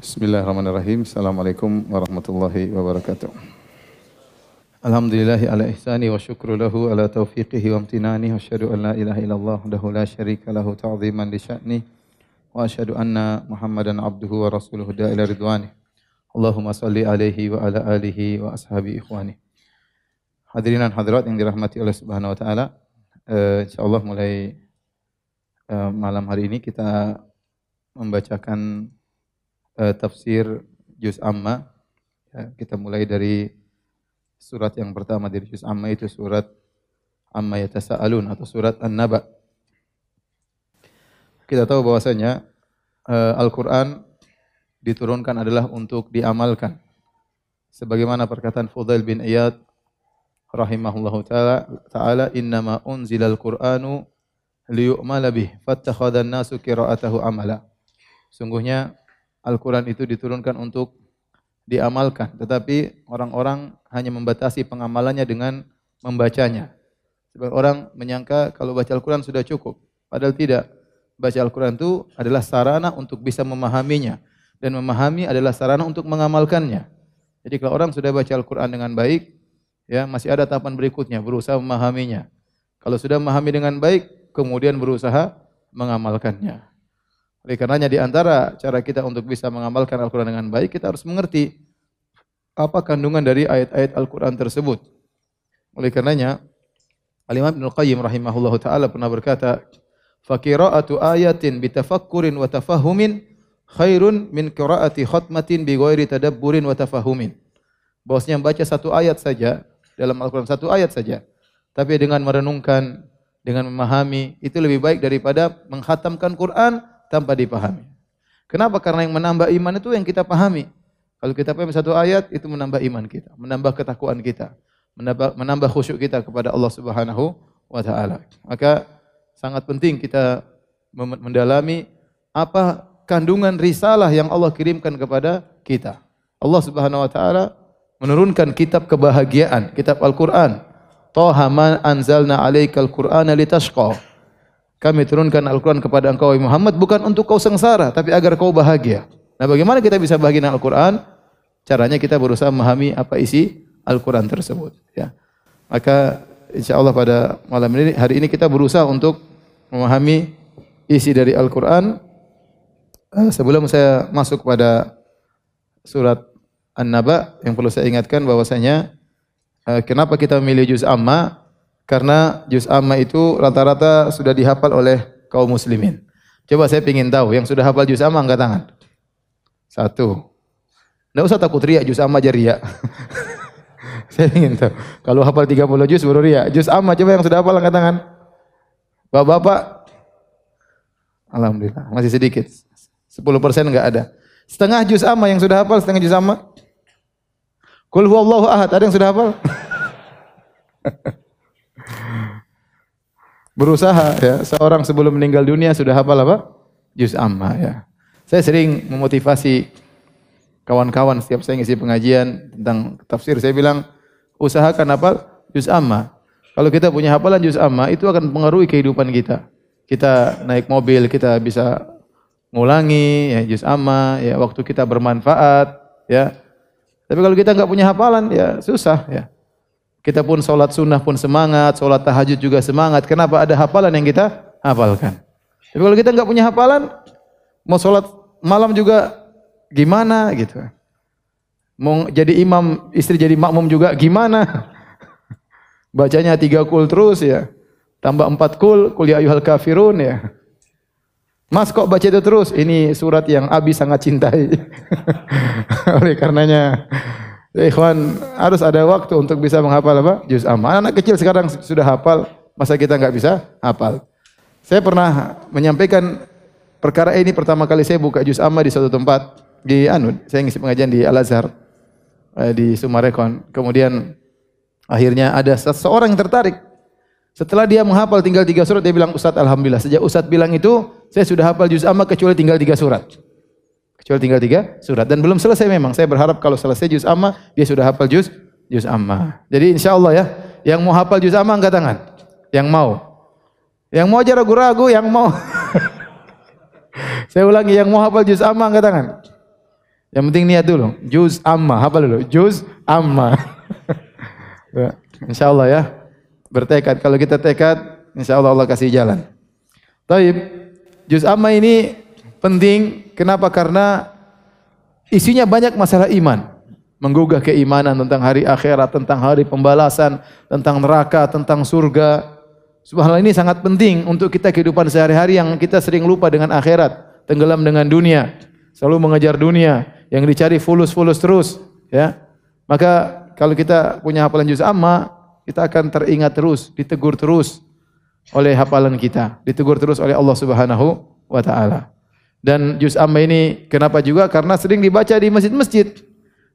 Bismillahirrahmanirrahim. Assalamualaikum warahmatullahi wabarakatuh. Alhamdulillahi ala ihsani wa syukru lahu ala taufiqihi wa amtinani wa asyhadu an la ilaha illallah wahdahu la syarika lahu ta'ziman li sya'ni wa asyhadu anna Muhammadan abduhu wa rasuluhu da ila ridwani. Allahumma salli alaihi wa ala alihi wa ashabi ikhwani. Hadirin dan hadirat yang dirahmati oleh Subhanahu wa taala, uh, insyaallah mulai uh, malam hari ini kita membacakan uh, tafsir juz amma. Ya, kita mulai dari surat yang pertama dari juz amma itu surat amma yatasaalun atau surat An-Naba. Kita tahu bahwasanya uh, Al-Qur'an diturunkan adalah untuk diamalkan. Sebagaimana perkataan Fudail bin Iyad rahimahullahu taala taala innama unzilal qur'anu liyu'mala bih fattakhadhan nasu qira'atahu amala. Sungguhnya Al-Quran itu diturunkan untuk diamalkan. Tetapi orang-orang hanya membatasi pengamalannya dengan membacanya. Sebab orang menyangka kalau baca Al-Quran sudah cukup. Padahal tidak. Baca Al-Quran itu adalah sarana untuk bisa memahaminya. Dan memahami adalah sarana untuk mengamalkannya. Jadi kalau orang sudah baca Al-Quran dengan baik, ya masih ada tahapan berikutnya, berusaha memahaminya. Kalau sudah memahami dengan baik, kemudian berusaha mengamalkannya. Oleh karenanya di antara cara kita untuk bisa mengamalkan Al-Quran dengan baik, kita harus mengerti apa kandungan dari ayat-ayat Al-Quran tersebut. Oleh karenanya, Al-Imam Ibn Qayyim rahimahullah ta'ala pernah berkata, Fakira'atu ayatin bitafakkurin wa tafahumin khairun min qiraati khatmatin bi ghairi tadabburin wa tafahumin. Bahwasanya membaca satu ayat saja dalam Al-Qur'an satu ayat saja, tapi dengan merenungkan, dengan memahami itu lebih baik daripada menghatamkan Quran tanpa dipahami. Kenapa? Karena yang menambah iman itu yang kita pahami. Kalau kita pahami satu ayat itu menambah iman kita, menambah ketakwaan kita, menambah, menambah khusyuk kita kepada Allah Subhanahu wa taala. Maka sangat penting kita mendalami apa kandungan risalah yang Allah kirimkan kepada kita. Allah Subhanahu wa taala menurunkan kitab kebahagiaan, kitab Al-Qur'an. Toha ma anzalna 'alaikal Qur'ana litashqa. Kami turunkan Al-Quran kepada engkau Muhammad bukan untuk kau sengsara, tapi agar kau bahagia. Nah bagaimana kita bisa bahagia dengan Al-Quran? Caranya kita berusaha memahami apa isi Al-Quran tersebut. Ya. Maka insya Allah pada malam ini, hari ini kita berusaha untuk memahami isi dari Al-Quran. Eh, sebelum saya masuk pada surat An-Naba, yang perlu saya ingatkan bahwasanya eh, kenapa kita memilih juz amma? Karena juz amma itu rata-rata sudah dihafal oleh kaum muslimin. Coba saya ingin tahu, yang sudah hafal juz amma angkat tangan. Satu. Tidak usah takut riak, juz amma aja riak. saya ingin tahu. Kalau hafal 30 juz baru riak. Juz amma coba yang sudah hafal angkat tangan. Bapak-bapak. Alhamdulillah, masih sedikit. 10% enggak ada. Setengah juz amma yang sudah hafal, setengah juz amma. Kul huwallahu ahad, ada yang sudah hafal? berusaha ya. Seorang sebelum meninggal dunia sudah hafal apa? Juz amma ya. Saya sering memotivasi kawan-kawan setiap saya ngisi pengajian tentang tafsir saya bilang usahakan hafal juz amma. Kalau kita punya hafalan juz amma itu akan mempengaruhi kehidupan kita. Kita naik mobil kita bisa ngulangi ya juz amma ya waktu kita bermanfaat ya. Tapi kalau kita nggak punya hafalan ya susah ya. Kita pun sholat sunnah pun semangat, sholat tahajud juga semangat. Kenapa? Ada hafalan yang kita hafalkan. Tapi kalau kita nggak punya hafalan, mau sholat malam juga gimana gitu. Mau jadi imam, istri jadi makmum juga gimana? Bacanya tiga kul terus ya. Tambah empat kul, kul ya ayuhal kafirun ya. Mas kok baca itu terus? Ini surat yang Abi sangat cintai. Oleh karenanya Ya, ikhwan, harus ada waktu untuk bisa menghafal apa? Juz amma. Anak, -anak kecil sekarang sudah hafal, masa kita nggak bisa hafal? Saya pernah menyampaikan perkara ini pertama kali saya buka juz amma di suatu tempat di Anud. Saya ngisi pengajian di Al Azhar eh, di Sumarekon. Kemudian akhirnya ada seseorang yang tertarik. Setelah dia menghafal tinggal tiga surat, dia bilang, Ustaz Alhamdulillah. Sejak Ustaz bilang itu, saya sudah hafal juz amma kecuali tinggal tiga surat. Kecuali tinggal tiga surat. Dan belum selesai memang. Saya berharap kalau selesai juz amma, dia sudah hafal juz juz amma. Jadi insya Allah ya, yang mau hafal juz amma angkat tangan. Yang mau. Yang mau aja ragu-ragu, yang mau. Saya ulangi, yang mau hafal juz amma angkat tangan. Yang penting niat dulu. Juz amma, apa dulu? Juz amma. ya, insya Allah ya. Bertekad. Kalau kita tekad, insya Allah Allah kasih jalan. Taib. Juz amma ini penting. Kenapa? Karena isinya banyak masalah iman. Menggugah keimanan tentang hari akhirat, tentang hari pembalasan, tentang neraka, tentang surga. Subhanallah ini sangat penting untuk kita kehidupan sehari-hari yang kita sering lupa dengan akhirat, tenggelam dengan dunia, selalu mengejar dunia, yang dicari fulus-fulus terus, ya. Maka kalau kita punya hafalan juz amma, kita akan teringat terus, ditegur terus oleh hafalan kita, ditegur terus oleh Allah Subhanahu wa taala. Dan juz amma ini kenapa juga? Karena sering dibaca di masjid-masjid.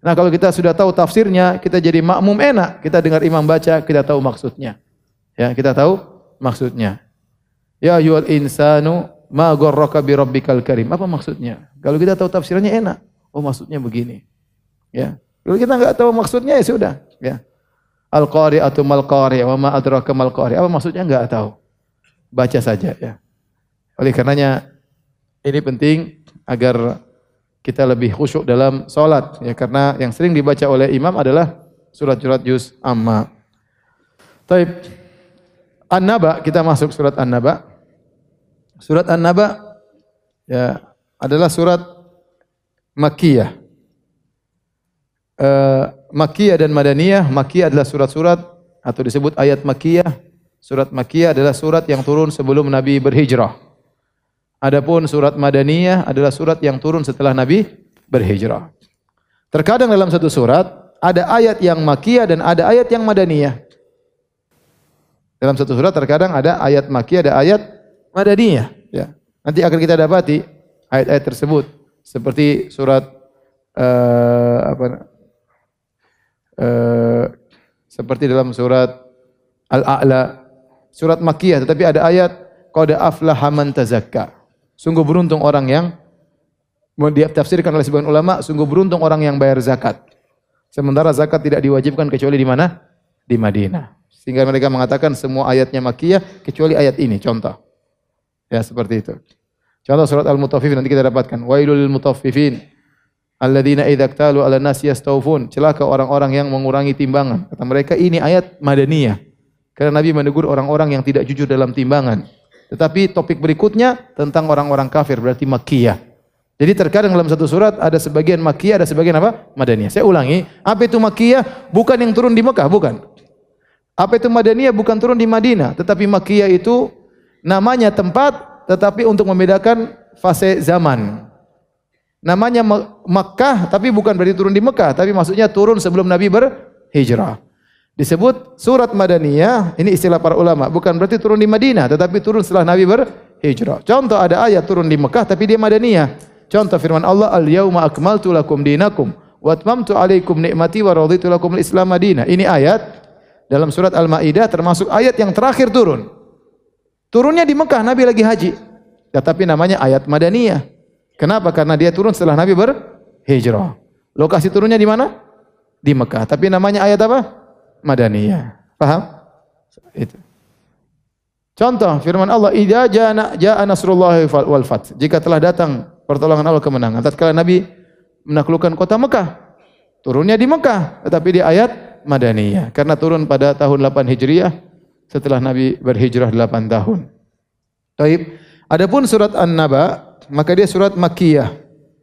Nah, kalau kita sudah tahu tafsirnya, kita jadi makmum enak. Kita dengar imam baca, kita tahu maksudnya. Ya, kita tahu maksudnya. Ya ayyuhal insanu ma gharraka bi rabbikal karim. Apa maksudnya? Kalau kita tahu tafsirannya enak. Oh maksudnya begini. Ya. Kalau kita enggak tahu maksudnya ya sudah, ya. Al-qari atau mal qari wa ma adraka mal qari. Apa maksudnya enggak tahu. Baca saja ya. Oleh karenanya ini penting agar kita lebih khusyuk dalam salat ya karena yang sering dibaca oleh imam adalah surat-surat juz amma. Taib. An-Naba, kita masuk surat An-Naba. Surat An-Naba ya adalah surat Makkiyah. Uh, Makkiyah dan Madaniyah, Makkiyah adalah surat-surat atau disebut ayat Makkiyah. Surat Makkiyah adalah surat yang turun sebelum Nabi berhijrah. Adapun surat Madaniyah adalah surat yang turun setelah Nabi berhijrah. Terkadang dalam satu surat ada ayat yang Makkiyah dan ada ayat yang Madaniyah. Dalam satu surat terkadang ada ayat Makkiyah, ada ayat Madaniyah. Ya. Nanti akan kita dapati ayat-ayat tersebut seperti surat uh, apa uh, seperti dalam surat Al-A'la surat Makkiyah tetapi ada ayat qad aflaha man tazakka sungguh beruntung orang yang mau ditafsirkan oleh sebagian ulama sungguh beruntung orang yang bayar zakat sementara zakat tidak diwajibkan kecuali di mana di Madinah sehingga mereka mengatakan semua ayatnya Makkiyah kecuali ayat ini contoh ya seperti itu Contoh surat Al-Mutaffifin nanti kita dapatkan. Wailul lil mutaffifin alladzina idza iktalu 'ala nas yastawfun. Celaka orang-orang yang mengurangi timbangan. Kata mereka ini ayat Madaniyah. Karena Nabi menegur orang-orang yang tidak jujur dalam timbangan. Tetapi topik berikutnya tentang orang-orang kafir berarti Makkiyah. Jadi terkadang dalam satu surat ada sebagian Makkiyah, ada sebagian apa? Madaniyah. Saya ulangi, apa itu Makkiyah? Bukan yang turun di Mekah, bukan. Apa itu Madaniyah? Bukan turun di Madinah, tetapi Makkiyah itu namanya tempat tetapi untuk membedakan fase zaman. Namanya Makkah tapi bukan berarti turun di Mekah, tapi maksudnya turun sebelum Nabi berhijrah. Disebut surat Madaniyah, ini istilah para ulama, bukan berarti turun di Madinah, tetapi turun setelah Nabi berhijrah. Contoh ada ayat turun di Mekah tapi dia Madaniyah. Contoh firman Allah, "Al-yauma akmaltu lakum dinakum wa atmamtu alaikum ni'mati wa raditu lakum al-Islam madinah." Ini ayat dalam surat Al-Maidah termasuk ayat yang terakhir turun. Turunnya di Mekah, Nabi lagi haji. Tetapi namanya ayat Madaniyah. Kenapa? Karena dia turun setelah Nabi berhijrah. Lokasi turunnya di mana? Di Mekah. Tapi namanya ayat apa? Madaniyah. Paham? Itu. Contoh firman Allah, "Idza jaa jaa nasrullahi wal fath." Jika telah datang pertolongan Allah kemenangan. Tatkala Nabi menaklukkan kota Mekah, turunnya di Mekah, tetapi di ayat Madaniyah karena turun pada tahun 8 Hijriah setelah Nabi berhijrah 8 tahun. Taib. Adapun surat An-Naba, maka dia surat Makkiyah.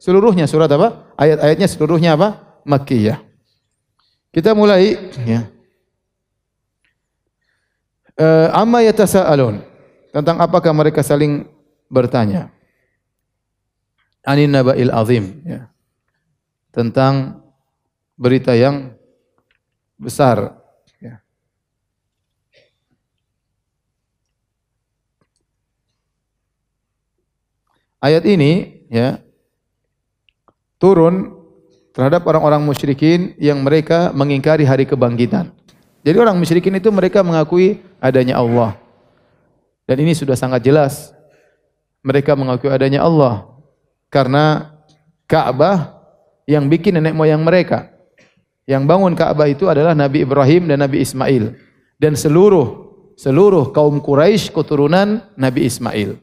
Seluruhnya surat apa? Ayat-ayatnya seluruhnya apa? Makkiyah. Kita mulai ya. Uh, amma yatasaalun. Tentang apakah mereka saling bertanya? Anin naba'il azim ya. Tentang berita yang besar Ayat ini ya turun terhadap orang-orang musyrikin yang mereka mengingkari hari kebangkitan. Jadi orang musyrikin itu mereka mengakui adanya Allah. Dan ini sudah sangat jelas. Mereka mengakui adanya Allah karena Ka'bah yang bikin nenek moyang mereka. Yang bangun Ka'bah itu adalah Nabi Ibrahim dan Nabi Ismail dan seluruh seluruh kaum Quraisy keturunan Nabi Ismail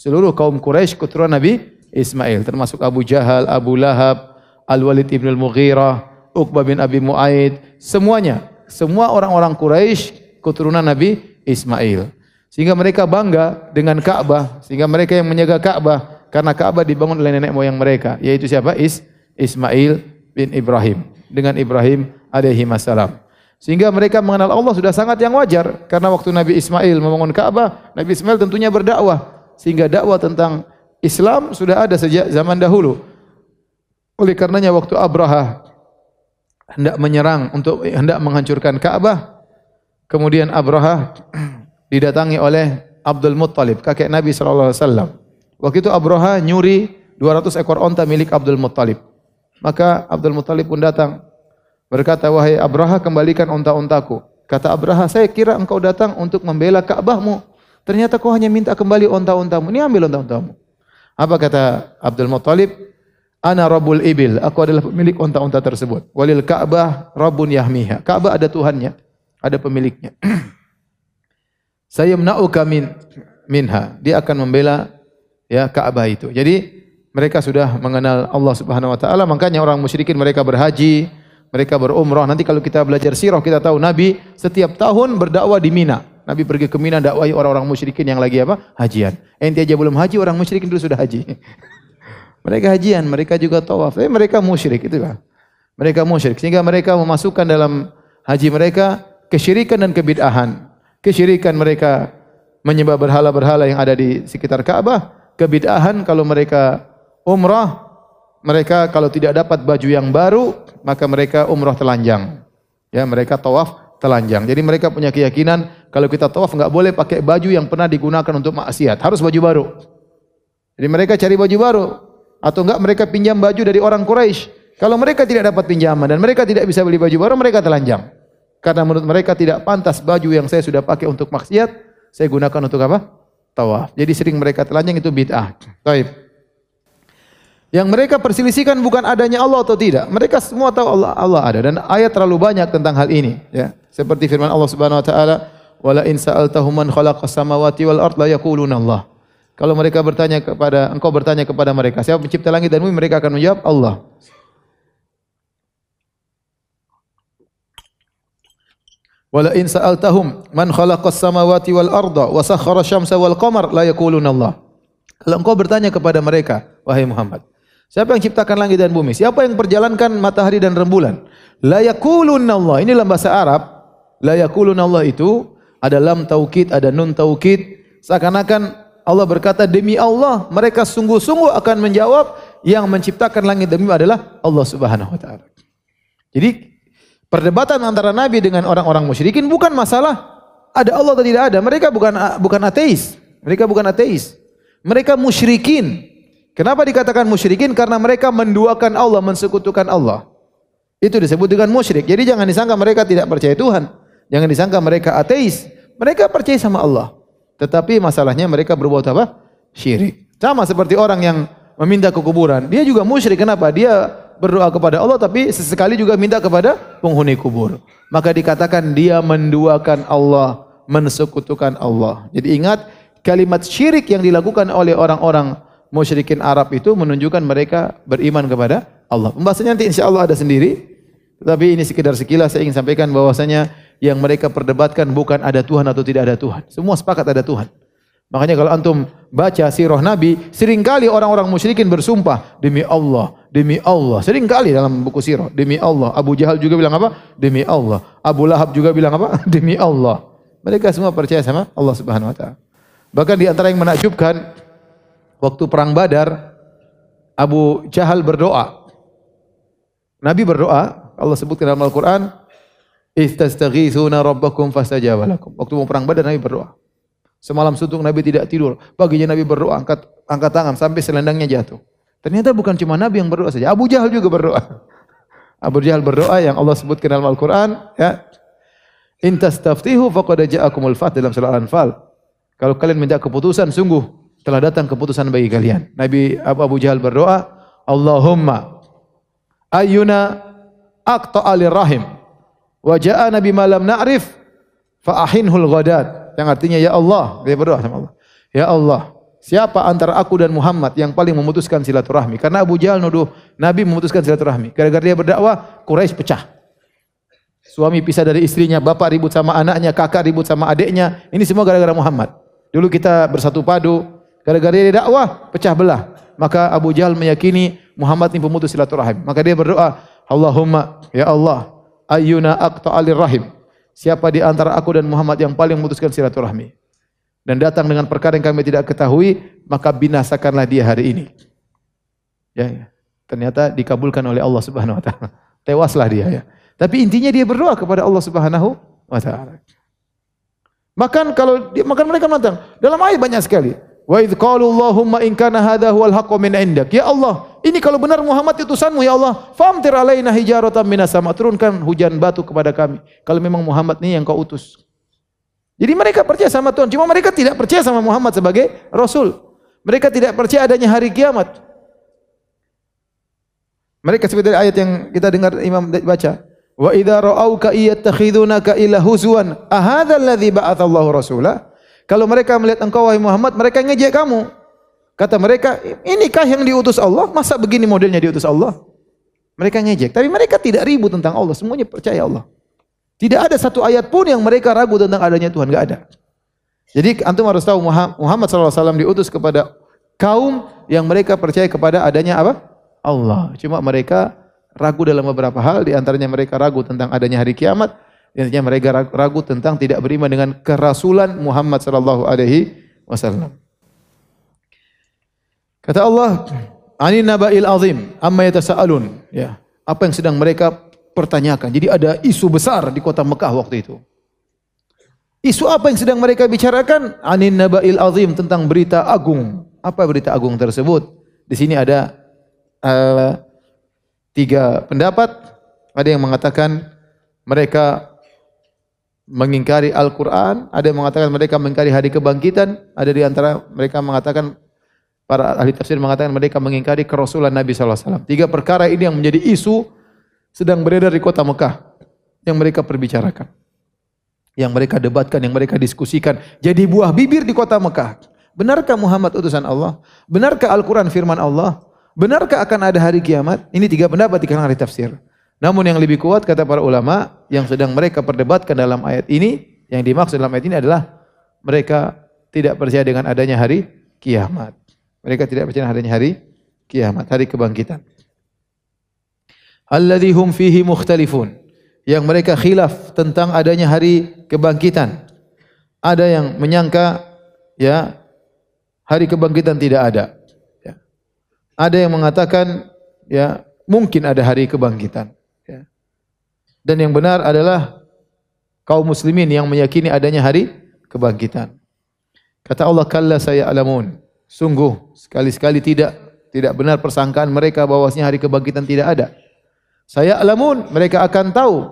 seluruh kaum Quraisy keturunan Nabi Ismail termasuk Abu Jahal, Abu Lahab, Al-Walid ibn al-Mughirah, Uqbah bin Abi Mu'aid, semuanya, semua orang-orang Quraisy keturunan Nabi Ismail. Sehingga mereka bangga dengan Ka'bah, sehingga mereka yang menjaga Ka'bah karena Ka'bah dibangun oleh nenek moyang mereka, yaitu siapa? Is Ismail bin Ibrahim dengan Ibrahim alaihi salam. Sehingga mereka mengenal Allah sudah sangat yang wajar karena waktu Nabi Ismail membangun Ka'bah, Nabi Ismail tentunya berdakwah sehingga dakwah tentang Islam sudah ada sejak zaman dahulu. Oleh karenanya waktu Abraha hendak menyerang untuk hendak menghancurkan Ka'bah, kemudian Abraha didatangi oleh Abdul Muttalib, kakek Nabi sallallahu alaihi wasallam. Waktu itu Abraha nyuri 200 ekor onta milik Abdul Muttalib. Maka Abdul Muttalib pun datang berkata, "Wahai Abraha, kembalikan onta-ontaku." Kata Abraha, "Saya kira engkau datang untuk membela Ka'bahmu. Ternyata kau hanya minta kembali onta-ontamu. Ini ambil onta-ontamu." Apa kata Abdul Muttalib? Ana Rabbul Ibil, aku adalah pemilik unta-unta tersebut. Walil Ka'bah Rabbun Yahmiha. Ka'bah ada Tuhannya, ada pemiliknya. Saya menauka min minha. Dia akan membela ya Ka'bah itu. Jadi mereka sudah mengenal Allah Subhanahu wa taala, makanya orang musyrikin mereka berhaji, mereka berumrah. Nanti kalau kita belajar sirah kita tahu Nabi setiap tahun berdakwah di Mina. Nabi pergi ke Mina dakwahi orang-orang musyrikin yang lagi apa? Hajian. Ente aja belum haji, orang musyrikin dulu sudah haji. Mereka hajian, mereka juga tawaf. Tapi mereka musyrik itu kan. Mereka musyrik sehingga mereka memasukkan dalam haji mereka kesyirikan dan kebid'ahan. Kesyirikan mereka menyembah berhala-berhala yang ada di sekitar Ka'bah, kebid'ahan kalau mereka umrah, mereka kalau tidak dapat baju yang baru, maka mereka umrah telanjang. Ya, mereka tawaf telanjang. Jadi mereka punya keyakinan kalau kita tawaf enggak boleh pakai baju yang pernah digunakan untuk maksiat, harus baju baru. Jadi mereka cari baju baru atau enggak mereka pinjam baju dari orang Quraisy. Kalau mereka tidak dapat pinjaman dan mereka tidak bisa beli baju baru, mereka telanjang. Karena menurut mereka tidak pantas baju yang saya sudah pakai untuk maksiat, saya gunakan untuk apa? Tawaf. Jadi sering mereka telanjang itu bid'ah. Taib. Yang mereka perselisihkan bukan adanya Allah atau tidak. Mereka semua tahu Allah, Allah ada dan ayat terlalu banyak tentang hal ini, ya. Seperti firman Allah Subhanahu wa taala, "Wala in sa'altahum man khalaqas samawati wal ard la yaquluna Allah." Kalau mereka bertanya kepada engkau bertanya kepada mereka, siapa pencipta langit dan bumi? Mereka akan menjawab Allah. Wala in sa'altahum man khalaqas samawati wal arda wa sakhkhara syamsa wal qamar la yaquluna Allah. Kalau engkau bertanya kepada mereka, wahai Muhammad, siapa yang ciptakan langit dan bumi? Siapa yang perjalankan matahari dan rembulan? La yaquluna Allah. Ini dalam bahasa Arab, la yaquluna Allah itu ada lam taukid, ada nun taukid, seakan-akan Allah berkata demi Allah mereka sungguh-sungguh akan menjawab yang menciptakan langit bumi adalah Allah Subhanahu wa taala. Jadi perdebatan antara Nabi dengan orang-orang musyrikin bukan masalah ada Allah atau tidak ada. Mereka bukan bukan ateis. Mereka bukan ateis. Mereka musyrikin. Kenapa dikatakan musyrikin? Karena mereka menduakan Allah, mensekutukan Allah. Itu disebut dengan musyrik. Jadi jangan disangka mereka tidak percaya Tuhan. Jangan disangka mereka ateis. Mereka percaya sama Allah. Tetapi masalahnya mereka berbuat apa? Syirik. Sama seperti orang yang meminta ke kuburan. Dia juga musyrik. Kenapa? Dia berdoa kepada Allah tapi sesekali juga minta kepada penghuni kubur. Maka dikatakan dia menduakan Allah, mensekutukan Allah. Jadi ingat kalimat syirik yang dilakukan oleh orang-orang musyrikin Arab itu menunjukkan mereka beriman kepada Allah. Pembahasannya nanti insya Allah ada sendiri. Tetapi ini sekedar sekilas saya ingin sampaikan bahwasanya yang mereka perdebatkan bukan ada Tuhan atau tidak ada Tuhan. Semua sepakat ada Tuhan. Makanya kalau antum baca sirah Nabi, sering kali orang-orang musyrikin bersumpah demi Allah, demi Allah. Seringkali dalam buku sirah, demi Allah. Abu Jahal juga bilang apa? Demi Allah. Abu Lahab juga bilang apa? Demi Allah. Mereka semua percaya sama Allah Subhanahu wa taala. Bahkan di antara yang menakjubkan waktu perang Badar Abu Jahal berdoa. Nabi berdoa, Allah sebutkan dalam Al-Qur'an, Istastaghithuna rabbakum fastajaba lakum. Waktu mau perang Badar Nabi berdoa. Semalam suntuk Nabi tidak tidur. Paginya Nabi berdoa angkat angkat tangan sampai selendangnya jatuh. Ternyata bukan cuma Nabi yang berdoa saja. Abu Jahal juga berdoa. Abu Jahal berdoa yang Allah sebutkan dalam Al-Qur'an ya. In tastaftihu faqad ja'akumul fath dalam surah Al-Anfal. Kalau kalian minta keputusan sungguh telah datang keputusan bagi kalian. Nabi Abu Jahal berdoa, Allahumma ayyuna aqta alir rahim Wa jaa nabi malam na'rif fa ahinhul ghadat. Yang artinya ya Allah, dia berdoa sama Allah. Ya Allah, siapa antara aku dan Muhammad yang paling memutuskan silaturahmi? Karena Abu Jahal nuduh Nabi memutuskan silaturahmi. Gara-gara dia berdakwah, Quraisy pecah. Suami pisah dari istrinya, bapak ribut sama anaknya, kakak ribut sama adiknya. Ini semua gara-gara Muhammad. Dulu kita bersatu padu, gara-gara dia dakwah, pecah belah. Maka Abu Jahal meyakini Muhammad ini pemutus silaturahim. Maka dia berdoa, Allahumma, ya Allah, ayyuna aqta'alir rahim. Siapa di antara aku dan Muhammad yang paling memutuskan silaturahmi? Dan datang dengan perkara yang kami tidak ketahui, maka binasakanlah dia hari ini. Ya, ya. ternyata dikabulkan oleh Allah Subhanahu wa taala. Tewaslah dia ya. Tapi intinya dia berdoa kepada Allah Subhanahu wa taala. Makan kalau dia makan mereka matang. Dalam ayat banyak sekali. Wa idz qalu Allahumma in kana hadha huwal haqqu min indak. Ya Allah, ini kalau benar Muhammad utusanmu ya Allah, famtir alaina hijaratan minas sama. Turunkan hujan batu kepada kami. Kalau memang Muhammad ini yang kau utus. Jadi mereka percaya sama Tuhan. Cuma mereka tidak percaya sama Muhammad sebagai Rasul. Mereka tidak percaya adanya hari kiamat. Mereka seperti ayat yang kita dengar Imam baca. Wa idza ra'auka iyattakhidunaka ila huzwan, ahadza alladhi ba'athallahu rasulah? Kalau mereka melihat engkau wahai Muhammad, mereka ngejek kamu. Kata mereka, inikah yang diutus Allah? Masa begini modelnya diutus Allah? Mereka ngejek, tapi mereka tidak ribut tentang Allah, semuanya percaya Allah. Tidak ada satu ayat pun yang mereka ragu tentang adanya Tuhan, enggak ada. Jadi antum harus tahu Muhammad SAW diutus kepada kaum yang mereka percaya kepada adanya apa? Allah. Cuma mereka ragu dalam beberapa hal, di antaranya mereka ragu tentang adanya hari kiamat, di antaranya mereka ragu tentang tidak beriman dengan kerasulan Muhammad sallallahu alaihi wasallam. Kata Allah, "Anin naba'il azim, amma yatasaalun." Ya, apa yang sedang mereka pertanyakan. Jadi ada isu besar di kota Mekah waktu itu. Isu apa yang sedang mereka bicarakan? Anin naba'il azim tentang berita agung. Apa berita agung tersebut? Di sini ada uh, tiga pendapat. Ada yang mengatakan mereka mengingkari Al-Quran, ada yang mengatakan mereka mengingkari hari kebangkitan, ada di antara mereka mengatakan para ahli tafsir mengatakan mereka mengingkari kerasulan Nabi SAW. Tiga perkara ini yang menjadi isu sedang beredar di kota Mekah yang mereka perbicarakan. Yang mereka debatkan, yang mereka diskusikan. Jadi buah bibir di kota Mekah. Benarkah Muhammad utusan Allah? Benarkah Al-Quran firman Allah? Benarkah akan ada hari kiamat? Ini tiga pendapat di kalangan ahli tafsir. Namun yang lebih kuat kata para ulama yang sedang mereka perdebatkan dalam ayat ini, yang dimaksud dalam ayat ini adalah mereka tidak percaya dengan adanya hari kiamat. Mereka tidak percaya adanya hari kiamat, hari kebangkitan. Alladhi hum fihi mukhtalifun. Yang mereka khilaf tentang adanya hari kebangkitan. Ada yang menyangka ya hari kebangkitan tidak ada. Ada yang mengatakan ya mungkin ada hari kebangkitan. Ya. Dan yang benar adalah kaum muslimin yang meyakini adanya hari kebangkitan. Kata Allah kalla saya alamun. Sungguh sekali-sekali tidak tidak benar persangkaan mereka bahwasanya hari kebangkitan tidak ada. Saya alamun mereka akan tahu.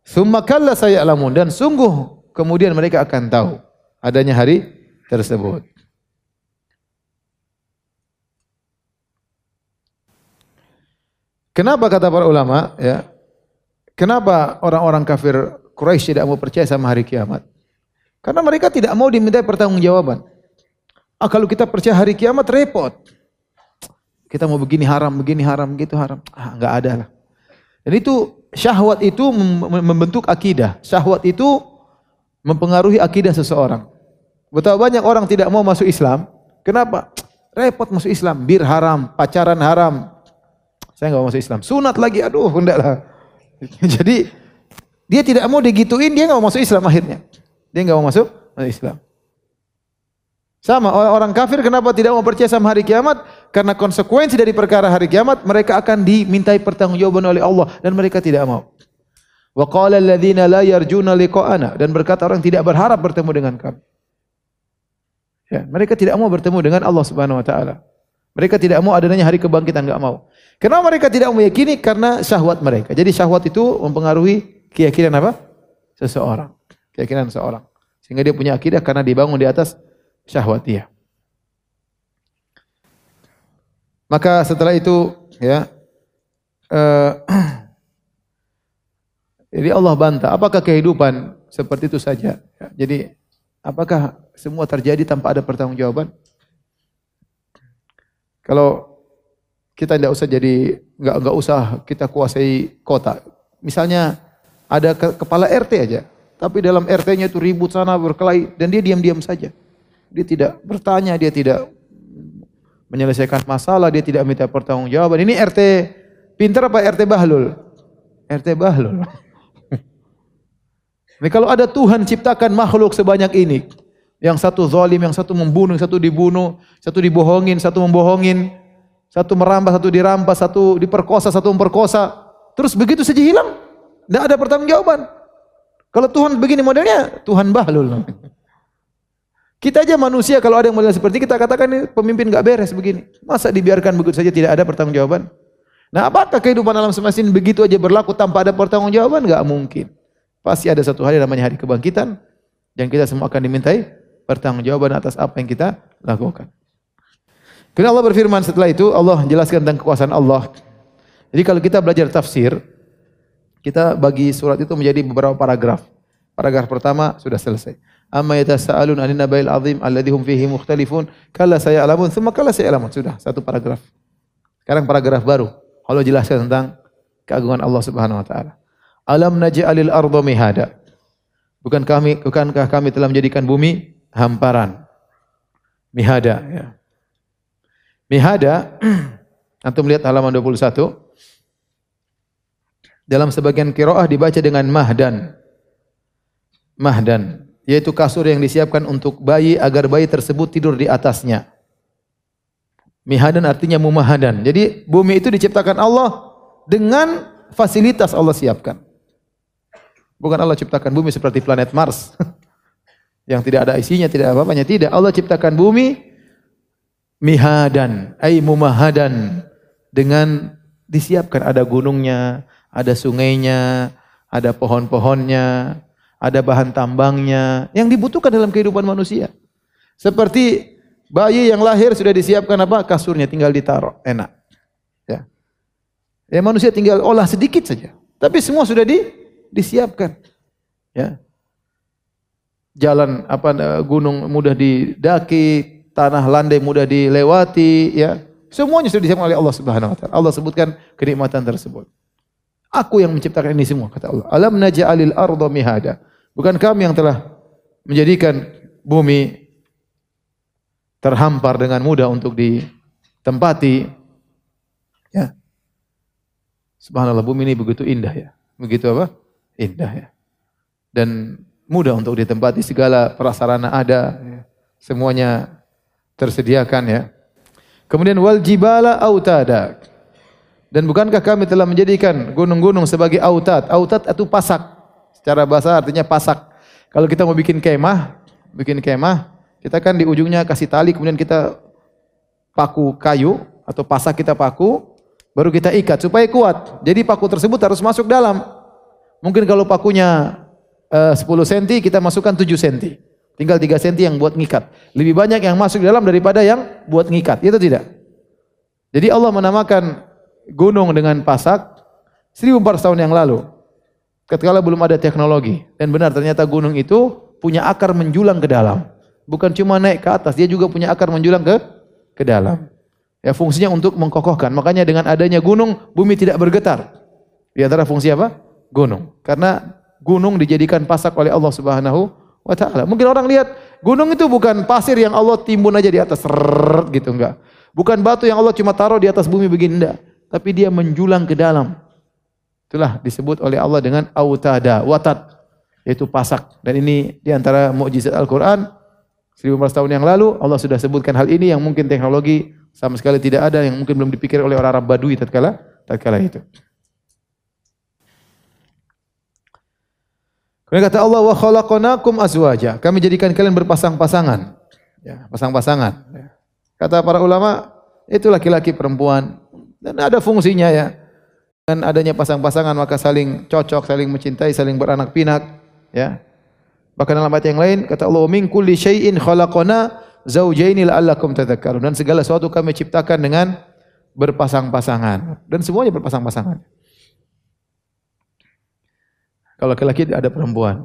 Summa kalla saya alamun dan sungguh kemudian mereka akan tahu adanya hari tersebut. Kenapa kata para ulama ya? Kenapa orang-orang kafir Quraisy tidak mau percaya sama hari kiamat? Karena mereka tidak mau diminta pertanggungjawaban. Ah kalau kita percaya hari kiamat repot. Kita mau begini haram, begini haram, begitu haram. Ah enggak ada lah. Dan itu syahwat itu membentuk akidah. Syahwat itu mempengaruhi akidah seseorang. Betapa banyak orang tidak mau masuk Islam. Kenapa? Repot masuk Islam, bir haram, pacaran haram, saya nggak mau masuk Islam. Sunat lagi, aduh, enggak lah. Jadi dia tidak mau digituin, dia nggak mau masuk Islam akhirnya. Dia nggak mau masuk Islam. Sama orang kafir kenapa tidak mau percaya sama hari kiamat? Karena konsekuensi dari perkara hari kiamat mereka akan dimintai pertanggungjawaban oleh Allah dan mereka tidak mau. Wa qala alladziina la yarjuna liqa'ana dan berkata orang tidak berharap bertemu dengan kami. Ya, mereka tidak mau bertemu dengan Allah Subhanahu wa taala. Mereka tidak mau adanya hari kebangkitan, enggak mau. Kenapa mereka tidak meyakini? Karena syahwat mereka. Jadi syahwat itu mempengaruhi keyakinan apa? Seseorang. Keyakinan seseorang. Sehingga dia punya akidah karena dibangun di atas syahwat dia. Maka setelah itu ya uh, jadi Allah bantah, apakah kehidupan seperti itu saja? Ya, jadi apakah semua terjadi tanpa ada pertanggungjawaban? Kalau kita tidak usah jadi nggak nggak usah kita kuasai kota. Misalnya ada ke, kepala RT aja, tapi dalam RT-nya itu ribut sana berkelahi dan dia diam-diam saja. Dia tidak bertanya, dia tidak menyelesaikan masalah, dia tidak minta pertanggungjawaban. Ini RT pintar apa RT Bahlul? RT Bahlul. Ini kalau ada Tuhan ciptakan makhluk sebanyak ini, yang satu zalim, yang satu membunuh, satu dibunuh, satu dibohongin, satu membohongin, satu merampas, satu dirampas, satu diperkosa, satu memperkosa. Terus begitu saja hilang. Tidak ada pertanggungjawaban. Kalau Tuhan begini modelnya, Tuhan bahlul. Kita aja manusia kalau ada yang model seperti kita katakan ini pemimpin gak beres begini. Masa dibiarkan begitu saja tidak ada pertanggungjawaban? Nah apakah kehidupan alam semesta ini begitu aja berlaku tanpa ada pertanggungjawaban? Gak mungkin. Pasti ada satu hari namanya hari kebangkitan yang kita semua akan dimintai pertanggungjawaban atas apa yang kita lakukan. Kemudian Allah berfirman setelah itu Allah jelaskan tentang kekuasaan Allah. Jadi kalau kita belajar tafsir, kita bagi surat itu menjadi beberapa paragraf. Paragraf pertama sudah selesai. Amma yatasaalun 'anil naba'il 'azim alladhi hum fihi mukhtalifun kalla sayalamun thumma kalla sayalamun. Sudah satu paragraf. Sekarang paragraf baru. Allah jelaskan tentang keagungan Allah Subhanahu wa taala. Alam naj'alil arda mihada. Bukan kami bukankah kami telah menjadikan bumi hamparan. Mihada ya. Mihada, antum lihat halaman 21. Dalam sebagian kiroah dibaca dengan mahdan. Mahdan, yaitu kasur yang disiapkan untuk bayi agar bayi tersebut tidur di atasnya. Mihadan artinya mumahadan. Jadi bumi itu diciptakan Allah dengan fasilitas Allah siapkan. Bukan Allah ciptakan bumi seperti planet Mars yang tidak ada isinya, tidak apa-apanya. Tidak, Allah ciptakan bumi mihadan, ay mumahadan dengan disiapkan ada gunungnya, ada sungainya, ada pohon-pohonnya, ada bahan tambangnya yang dibutuhkan dalam kehidupan manusia. Seperti bayi yang lahir sudah disiapkan apa? Kasurnya tinggal ditaruh, enak. Ya. Ya manusia tinggal olah sedikit saja. Tapi semua sudah di, disiapkan. Ya. Jalan apa gunung mudah didaki, tanah landai mudah dilewati, ya. Semuanya sudah disiapkan oleh Allah Subhanahu wa taala. Allah sebutkan kenikmatan tersebut. Aku yang menciptakan ini semua kata Allah. Alam naj'alil arda mihada. Bukan kami yang telah menjadikan bumi terhampar dengan mudah untuk ditempati. Ya. Subhanallah bumi ini begitu indah ya. Begitu apa? Indah ya. Dan mudah untuk ditempati segala prasarana ada. Ya. Semuanya tersediakan ya. Kemudian wal jibala autada. Dan bukankah kami telah menjadikan gunung-gunung sebagai autat? Autat itu pasak. Secara bahasa artinya pasak. Kalau kita mau bikin kemah, bikin kemah, kita kan di ujungnya kasih tali, kemudian kita paku kayu atau pasak kita paku, baru kita ikat supaya kuat. Jadi paku tersebut harus masuk dalam. Mungkin kalau pakunya uh, 10 cm, kita masukkan 7 cm. Tinggal 3 cm yang buat ngikat. Lebih banyak yang masuk dalam daripada yang buat ngikat. Itu tidak. Jadi Allah menamakan gunung dengan pasak 1400 tahun yang lalu. Ketika belum ada teknologi. Dan benar ternyata gunung itu punya akar menjulang ke dalam. Bukan cuma naik ke atas, dia juga punya akar menjulang ke ke dalam. Ya fungsinya untuk mengkokohkan. Makanya dengan adanya gunung, bumi tidak bergetar. Di antara fungsi apa? Gunung. Karena gunung dijadikan pasak oleh Allah Subhanahu wa taala. Mungkin orang lihat gunung itu bukan pasir yang Allah timbun aja di atas gitu enggak. Bukan batu yang Allah cuma taruh di atas bumi begini enggak, tapi dia menjulang ke dalam. Itulah disebut oleh Allah dengan autada, watat yaitu pasak. Dan ini di antara mukjizat Al-Qur'an 1400 tahun yang lalu Allah sudah sebutkan hal ini yang mungkin teknologi sama sekali tidak ada yang mungkin belum dipikir oleh orang Arab Badui tatkala tatkala itu. Kemudian kata Allah wa khalaqnakum azwaja. Kami jadikan kalian berpasang-pasangan. Ya, pasang-pasangan. Ya. Kata para ulama, itu laki-laki perempuan dan ada fungsinya ya. Dengan adanya pasang-pasangan maka saling cocok, saling mencintai, saling beranak pinak, ya. Bahkan dalam ayat yang lain kata Allah min kulli syai'in khalaqna zaujaini la'allakum tadhakkarun. Dan segala sesuatu kami ciptakan dengan berpasang-pasangan dan semuanya berpasang-pasangan. Kalau laki-laki ada perempuan.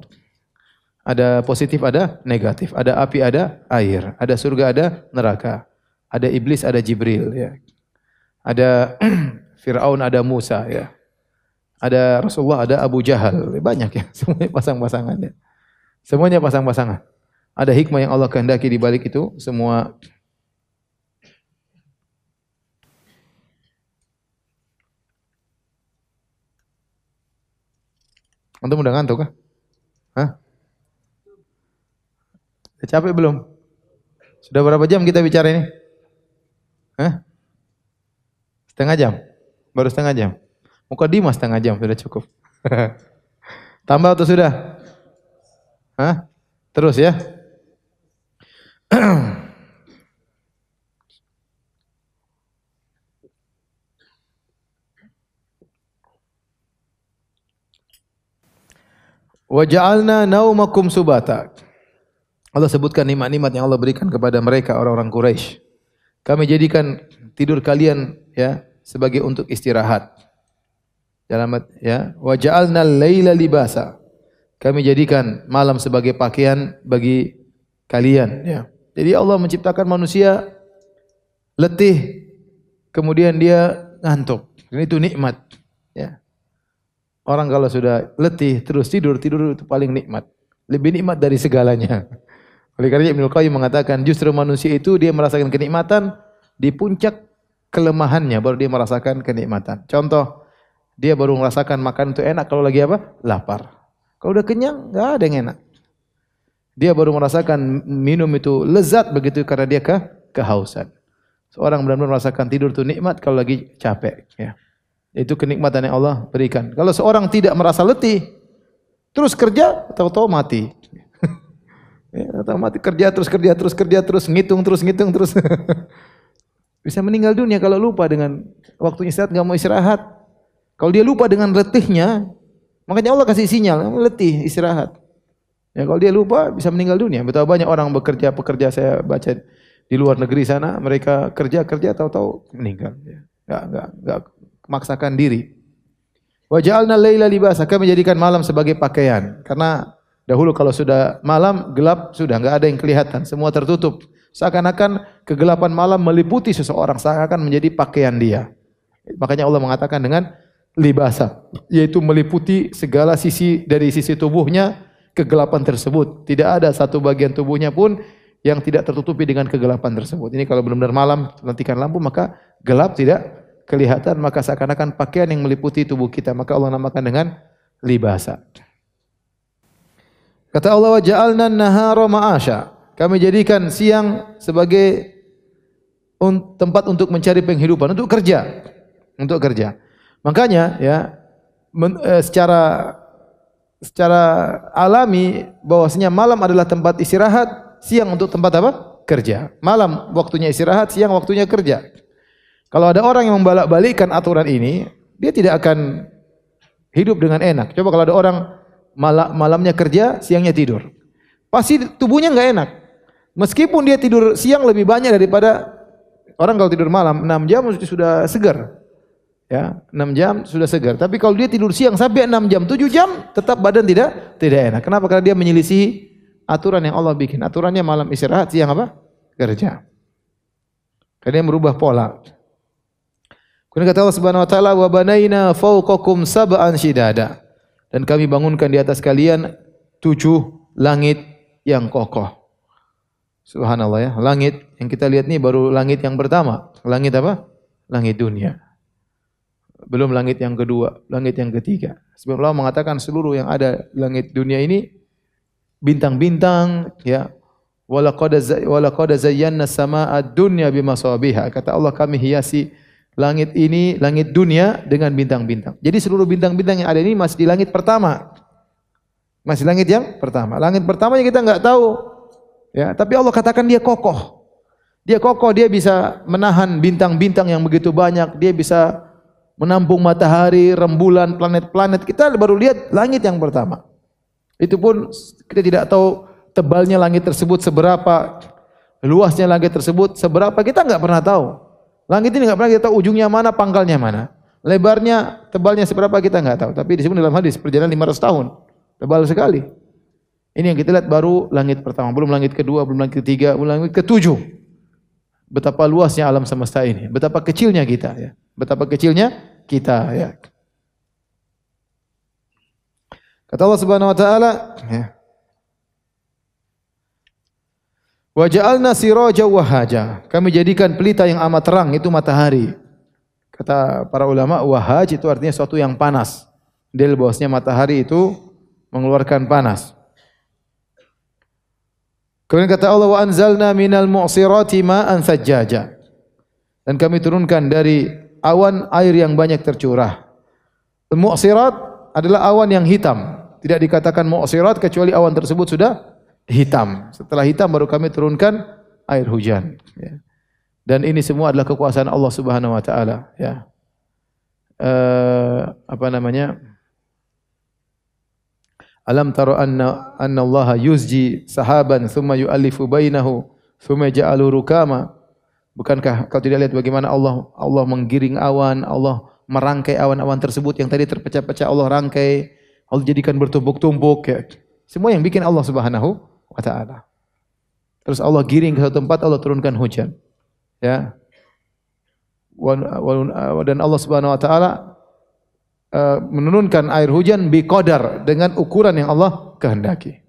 Ada positif, ada negatif. Ada api, ada air. Ada surga, ada neraka. ada iblis, ada Jibril ya. Ada Firaun, ada Musa ya. Ada Rasulullah, ada Abu Jahal. Banyak ya, semuanya pasang-pasangan ya. Semuanya pasang-pasangan. Ada hikmah yang Allah kehendaki di balik itu semua Antum udah ngantuk kah? Hah? Udah capek belum? Sudah berapa jam kita bicara ini? Hah? Setengah jam? Baru setengah jam? Muka Dimas setengah jam sudah cukup. Tambah atau sudah? Hah? Terus ya? Wa ja'alna naumakum subata. Allah sebutkan nikmat-nikmat yang Allah berikan kepada mereka orang-orang Quraisy. Kami jadikan tidur kalian ya sebagai untuk istirahat. Dalam ya, wa ja'alna laila libasa. Kami jadikan malam sebagai pakaian bagi kalian ya. Jadi Allah menciptakan manusia letih kemudian dia ngantuk. Ini itu nikmat ya. Orang kalau sudah letih terus tidur, tidur itu paling nikmat. Lebih nikmat dari segalanya. Oleh karena Ibnu Qayyim mengatakan justru manusia itu dia merasakan kenikmatan di puncak kelemahannya baru dia merasakan kenikmatan. Contoh, dia baru merasakan makan itu enak kalau lagi apa? Lapar. Kalau udah kenyang, enggak ada yang enak. Dia baru merasakan minum itu lezat begitu karena dia ke kehausan. Seorang benar-benar merasakan tidur itu nikmat kalau lagi capek, ya. Itu kenikmatan yang Allah berikan. Kalau seorang tidak merasa letih, terus kerja, tahu-tahu mati. ya, tahu mati kerja terus kerja terus kerja terus ngitung terus ngitung terus. Bisa meninggal dunia kalau lupa dengan waktu istirahat nggak mau istirahat. Kalau dia lupa dengan letihnya, makanya Allah kasih sinyal, letih istirahat. Ya kalau dia lupa bisa meninggal dunia. Betapa banyak orang bekerja pekerja saya baca di luar negeri sana, mereka kerja kerja tahu-tahu meninggal. Ya. Gak, gak, gak memaksakan diri. Wa ja'alna laila libasa, kami menjadikan malam sebagai pakaian. Karena dahulu kalau sudah malam gelap sudah enggak ada yang kelihatan, semua tertutup. Seakan-akan kegelapan malam meliputi seseorang, seakan-akan menjadi pakaian dia. Makanya Allah mengatakan dengan libasa, yaitu meliputi segala sisi dari sisi tubuhnya kegelapan tersebut. Tidak ada satu bagian tubuhnya pun yang tidak tertutupi dengan kegelapan tersebut. Ini kalau benar-benar malam matikan lampu maka gelap tidak kelihatan maka seakan-akan pakaian yang meliputi tubuh kita maka Allah namakan dengan libasa. Kata Allah wa ja'alna nahara ma'asha. Kami jadikan siang sebagai tempat untuk mencari penghidupan, untuk kerja, untuk kerja. Makanya ya men, eh, secara secara alami bahwasanya malam adalah tempat istirahat, siang untuk tempat apa? Kerja. Malam waktunya istirahat, siang waktunya kerja. Kalau ada orang yang membalak-balikkan aturan ini, dia tidak akan hidup dengan enak. Coba kalau ada orang mal malamnya kerja, siangnya tidur. Pasti tubuhnya enggak enak. Meskipun dia tidur siang lebih banyak daripada orang kalau tidur malam 6 jam sudah segar. Ya, 6 jam sudah segar. Tapi kalau dia tidur siang sampai 6 jam, 7 jam tetap badan tidak tidak enak. Kenapa? Karena dia menyelisihi aturan yang Allah bikin. Aturannya malam istirahat, siang apa? Kerja. Karena dia merubah pola. Kemudian kata Allah Subhanahu wa taala wa banaina fawqakum sab'an shidada. Dan kami bangunkan di atas kalian tujuh langit yang kokoh. Subhanallah ya. Langit yang kita lihat ini baru langit yang pertama. Langit apa? Langit dunia. Belum langit yang kedua, langit yang ketiga. Sebab Allah mengatakan seluruh yang ada langit dunia ini bintang-bintang ya. Walaqad walaqad zayyana samaa dunya bimasabiha. Kata Allah kami hiasi langit ini, langit dunia dengan bintang-bintang. Jadi seluruh bintang-bintang yang ada ini masih di langit pertama. Masih langit yang pertama. Langit pertama yang kita enggak tahu. Ya, tapi Allah katakan dia kokoh. Dia kokoh, dia bisa menahan bintang-bintang yang begitu banyak. Dia bisa menampung matahari, rembulan, planet-planet. Kita baru lihat langit yang pertama. Itu pun kita tidak tahu tebalnya langit tersebut seberapa, luasnya langit tersebut seberapa, kita enggak pernah tahu. Langit ini enggak pernah kita tahu ujungnya mana, pangkalnya mana. Lebarnya, tebalnya seberapa kita enggak tahu. Tapi disebut dalam hadis perjalanan 500 tahun. Tebal sekali. Ini yang kita lihat baru langit pertama, belum langit kedua, belum langit ketiga, belum langit ketujuh. betapa luasnya alam semesta ini, betapa kecilnya kita ya. Betapa kecilnya kita ya. Kata Allah Subhanahu wa taala, ya. Wa ja'alna siraja wahaja. Kami jadikan pelita yang amat terang itu matahari. Kata para ulama wahaj itu artinya sesuatu yang panas. Del bahwasanya matahari itu mengeluarkan panas. Kemudian kata Allah wa anzalna minal mu'sirati ma'an sajjaja. Dan kami turunkan dari awan air yang banyak tercurah. Mu'sirat adalah awan yang hitam. Tidak dikatakan mu'sirat kecuali awan tersebut sudah hitam. Setelah hitam baru kami turunkan air hujan. Ya. Dan ini semua adalah kekuasaan Allah Subhanahu Wa Taala. Ya. Uh, apa namanya? Alam taro anna anna Allah yuzji sahaban thumma yu'allifu bainahu thumma ja'alu rukama. Bukankah kau tidak lihat bagaimana Allah Allah menggiring awan, Allah merangkai awan-awan tersebut yang tadi terpecah-pecah Allah rangkai, Allah jadikan bertumpuk-tumpuk ya. Semua yang bikin Allah Subhanahu wa taala. Terus Allah giring ke satu tempat, Allah turunkan hujan. Ya. Dan Allah Subhanahu wa taala uh, menurunkan air hujan bi qadar dengan ukuran yang Allah kehendaki.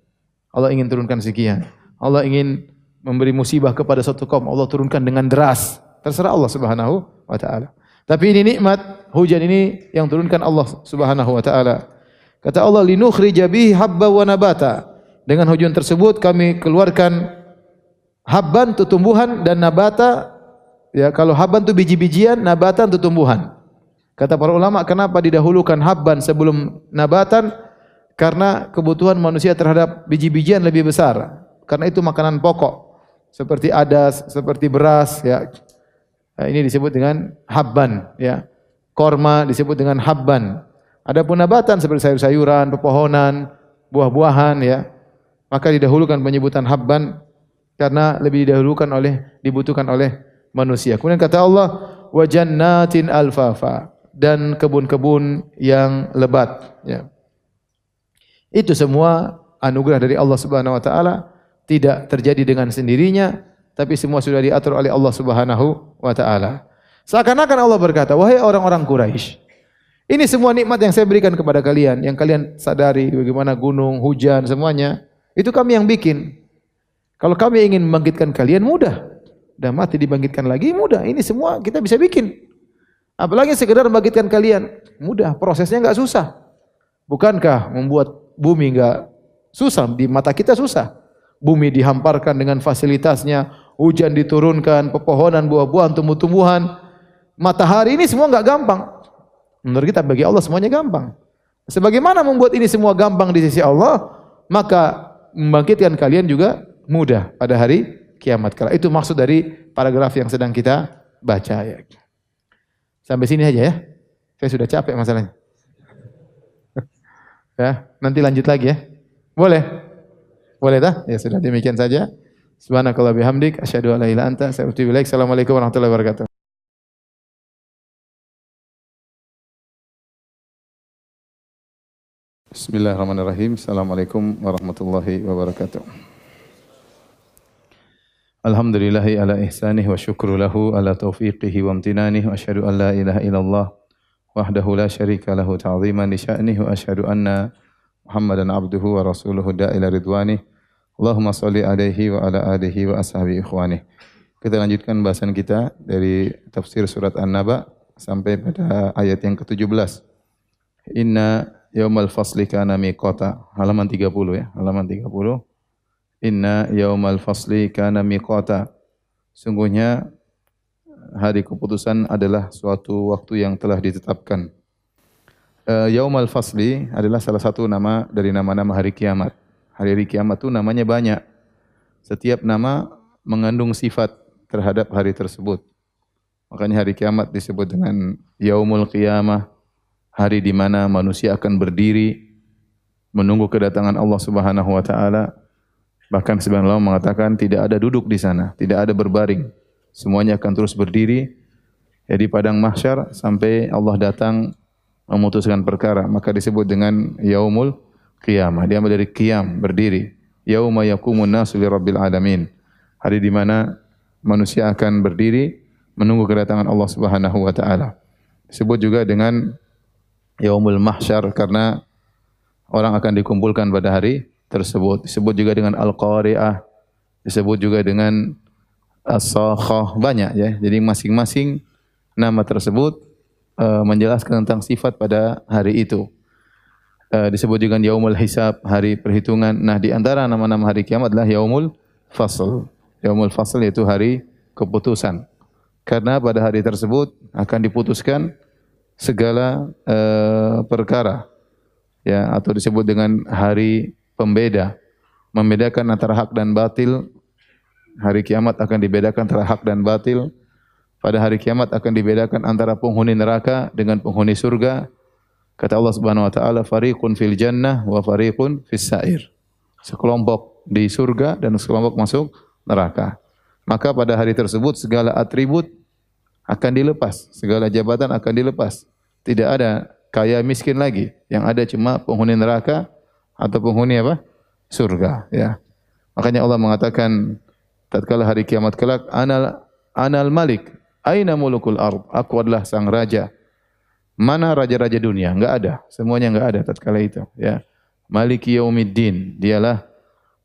Allah ingin turunkan sekian. Allah ingin memberi musibah kepada satu kaum, Allah turunkan dengan deras. Terserah Allah Subhanahu wa taala. Tapi ini nikmat, hujan ini yang turunkan Allah Subhanahu wa taala. Kata Allah linukhrija bihi habba wa nabata. Dengan hujan tersebut kami keluarkan habban itu tumbuhan dan nabata ya kalau habban itu biji-bijian, nabatan itu tumbuhan. Kata para ulama kenapa didahulukan habban sebelum nabatan? Karena kebutuhan manusia terhadap biji-bijian lebih besar. Karena itu makanan pokok. Seperti adas, seperti beras ya. Nah, ini disebut dengan habban ya. Korma disebut dengan habban. Adapun nabatan seperti sayur-sayuran, pepohonan, buah-buahan ya maka didahulukan penyebutan habban karena lebih didahulukan oleh dibutuhkan oleh manusia. Kemudian kata Allah wa jannatin alfafa dan kebun-kebun yang lebat ya. Itu semua anugerah dari Allah Subhanahu wa taala tidak terjadi dengan sendirinya tapi semua sudah diatur oleh Allah Subhanahu wa taala. Seakan-akan Allah berkata, "Wahai orang-orang Quraisy, ini semua nikmat yang saya berikan kepada kalian, yang kalian sadari bagaimana gunung, hujan, semuanya itu kami yang bikin. Kalau kami ingin membangkitkan kalian mudah. Dan mati dibangkitkan lagi mudah. Ini semua kita bisa bikin. Apalagi sekedar membangkitkan kalian. Mudah, prosesnya enggak susah. Bukankah membuat bumi enggak susah? Di mata kita susah. Bumi dihamparkan dengan fasilitasnya, hujan diturunkan, pepohonan, buah-buahan, tumbuh-tumbuhan. Matahari ini semua enggak gampang. Menurut kita bagi Allah semuanya gampang. Sebagaimana membuat ini semua gampang di sisi Allah, maka membangkitkan kalian juga mudah pada hari kiamat kala. Itu maksud dari paragraf yang sedang kita baca ya. Sampai sini aja ya. Saya sudah capek masalahnya. ya, nanti lanjut lagi ya. Boleh? Boleh dah? Ya sudah demikian saja. Subhanakallah bihamdik asyhadu an la ilaha anta astaghfiruka Assalamualaikum warahmatullahi wabarakatuh. Bismillahirrahmanirrahim. Assalamualaikum warahmatullahi wabarakatuh. Alhamdulillahi ala ihsanih wa syukru lahu ala taufiqihi wa amtinanih wa asyhadu an la ilaha illallah wahdahu la syarika lahu ta'ziman li wa asyhadu anna Muhammadan abduhu wa rasuluhu da'ila ridwanih. Allahumma salli alaihi wa ala alihi wa ashabi ikhwanih. Kita lanjutkan bahasan kita dari tafsir surat An-Naba sampai pada ayat yang ke-17. Inna yaumal fasli kana miqata. Halaman 30 ya, halaman 30. Inna yaumal fasli kana miqata. Sungguhnya hari keputusan adalah suatu waktu yang telah ditetapkan. Uh, yaumal fasli adalah salah satu nama dari nama-nama hari kiamat. Hari-hari kiamat itu namanya banyak. Setiap nama mengandung sifat terhadap hari tersebut. Makanya hari kiamat disebut dengan yaumul qiyamah, hari di mana manusia akan berdiri menunggu kedatangan Allah Subhanahu wa taala. Bahkan sebagian ulama mengatakan tidak ada duduk di sana, tidak ada berbaring. Semuanya akan terus berdiri ya di padang mahsyar sampai Allah datang memutuskan perkara, maka disebut dengan yaumul qiyamah. Dia dari qiyam, berdiri. Yauma yakumun nasu li rabbil alamin. Hari di mana manusia akan berdiri menunggu kedatangan Allah Subhanahu wa taala. Disebut juga dengan yaumul mahsyar karena orang akan dikumpulkan pada hari tersebut. Disebut juga dengan al-qari'ah, disebut juga dengan as-sakhah, banyak ya. Jadi masing-masing nama tersebut uh, menjelaskan tentang sifat pada hari itu. Uh, disebut juga yaumul hisab, hari perhitungan. Nah, di antara nama-nama hari kiamat adalah yaumul fasl. Yaumul fasl yaitu hari keputusan. Karena pada hari tersebut akan diputuskan segala uh, perkara ya atau disebut dengan hari pembeda. Membedakan antara hak dan batil hari kiamat akan dibedakan antara hak dan batil. Pada hari kiamat akan dibedakan antara penghuni neraka dengan penghuni surga. Kata Allah Subhanahu wa taala fariqun fil jannah wa fariqun fis sa'ir. Sekelompok di surga dan sekelompok masuk neraka. Maka pada hari tersebut segala atribut akan dilepas, segala jabatan akan dilepas. Tidak ada kaya miskin lagi, yang ada cuma penghuni neraka atau penghuni apa? surga, ya. Makanya Allah mengatakan tatkala hari kiamat kelak, anal anal malik, aina mulukul ard? Aku adalah sang raja. Mana raja-raja dunia? Enggak ada. Semuanya enggak ada tatkala itu, ya. Maliki yaumiddin, dialah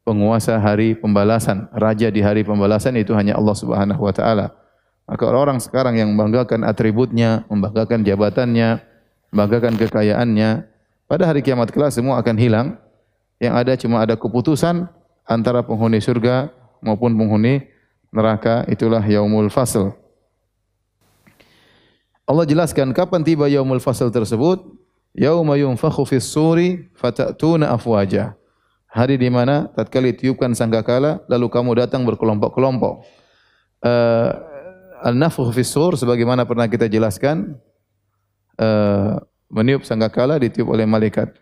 penguasa hari pembalasan, raja di hari pembalasan itu hanya Allah Subhanahu wa taala. Maka orang sekarang yang membanggakan atributnya, membanggakan jabatannya, membanggakan kekayaannya, pada hari kiamat kelak semua akan hilang. Yang ada cuma ada keputusan antara penghuni surga maupun penghuni neraka. Itulah yaumul fasl. Allah jelaskan kapan tiba yaumul fasl tersebut? Yauma yunfakhu fis suri fatatuna afwaja. Hari di mana tatkala ditiupkan sangkakala lalu kamu datang berkelompok-kelompok. Uh, An-nafkh fi sur sebagaimana pernah kita jelaskan uh, meniup sangkakala ditiup oleh malaikat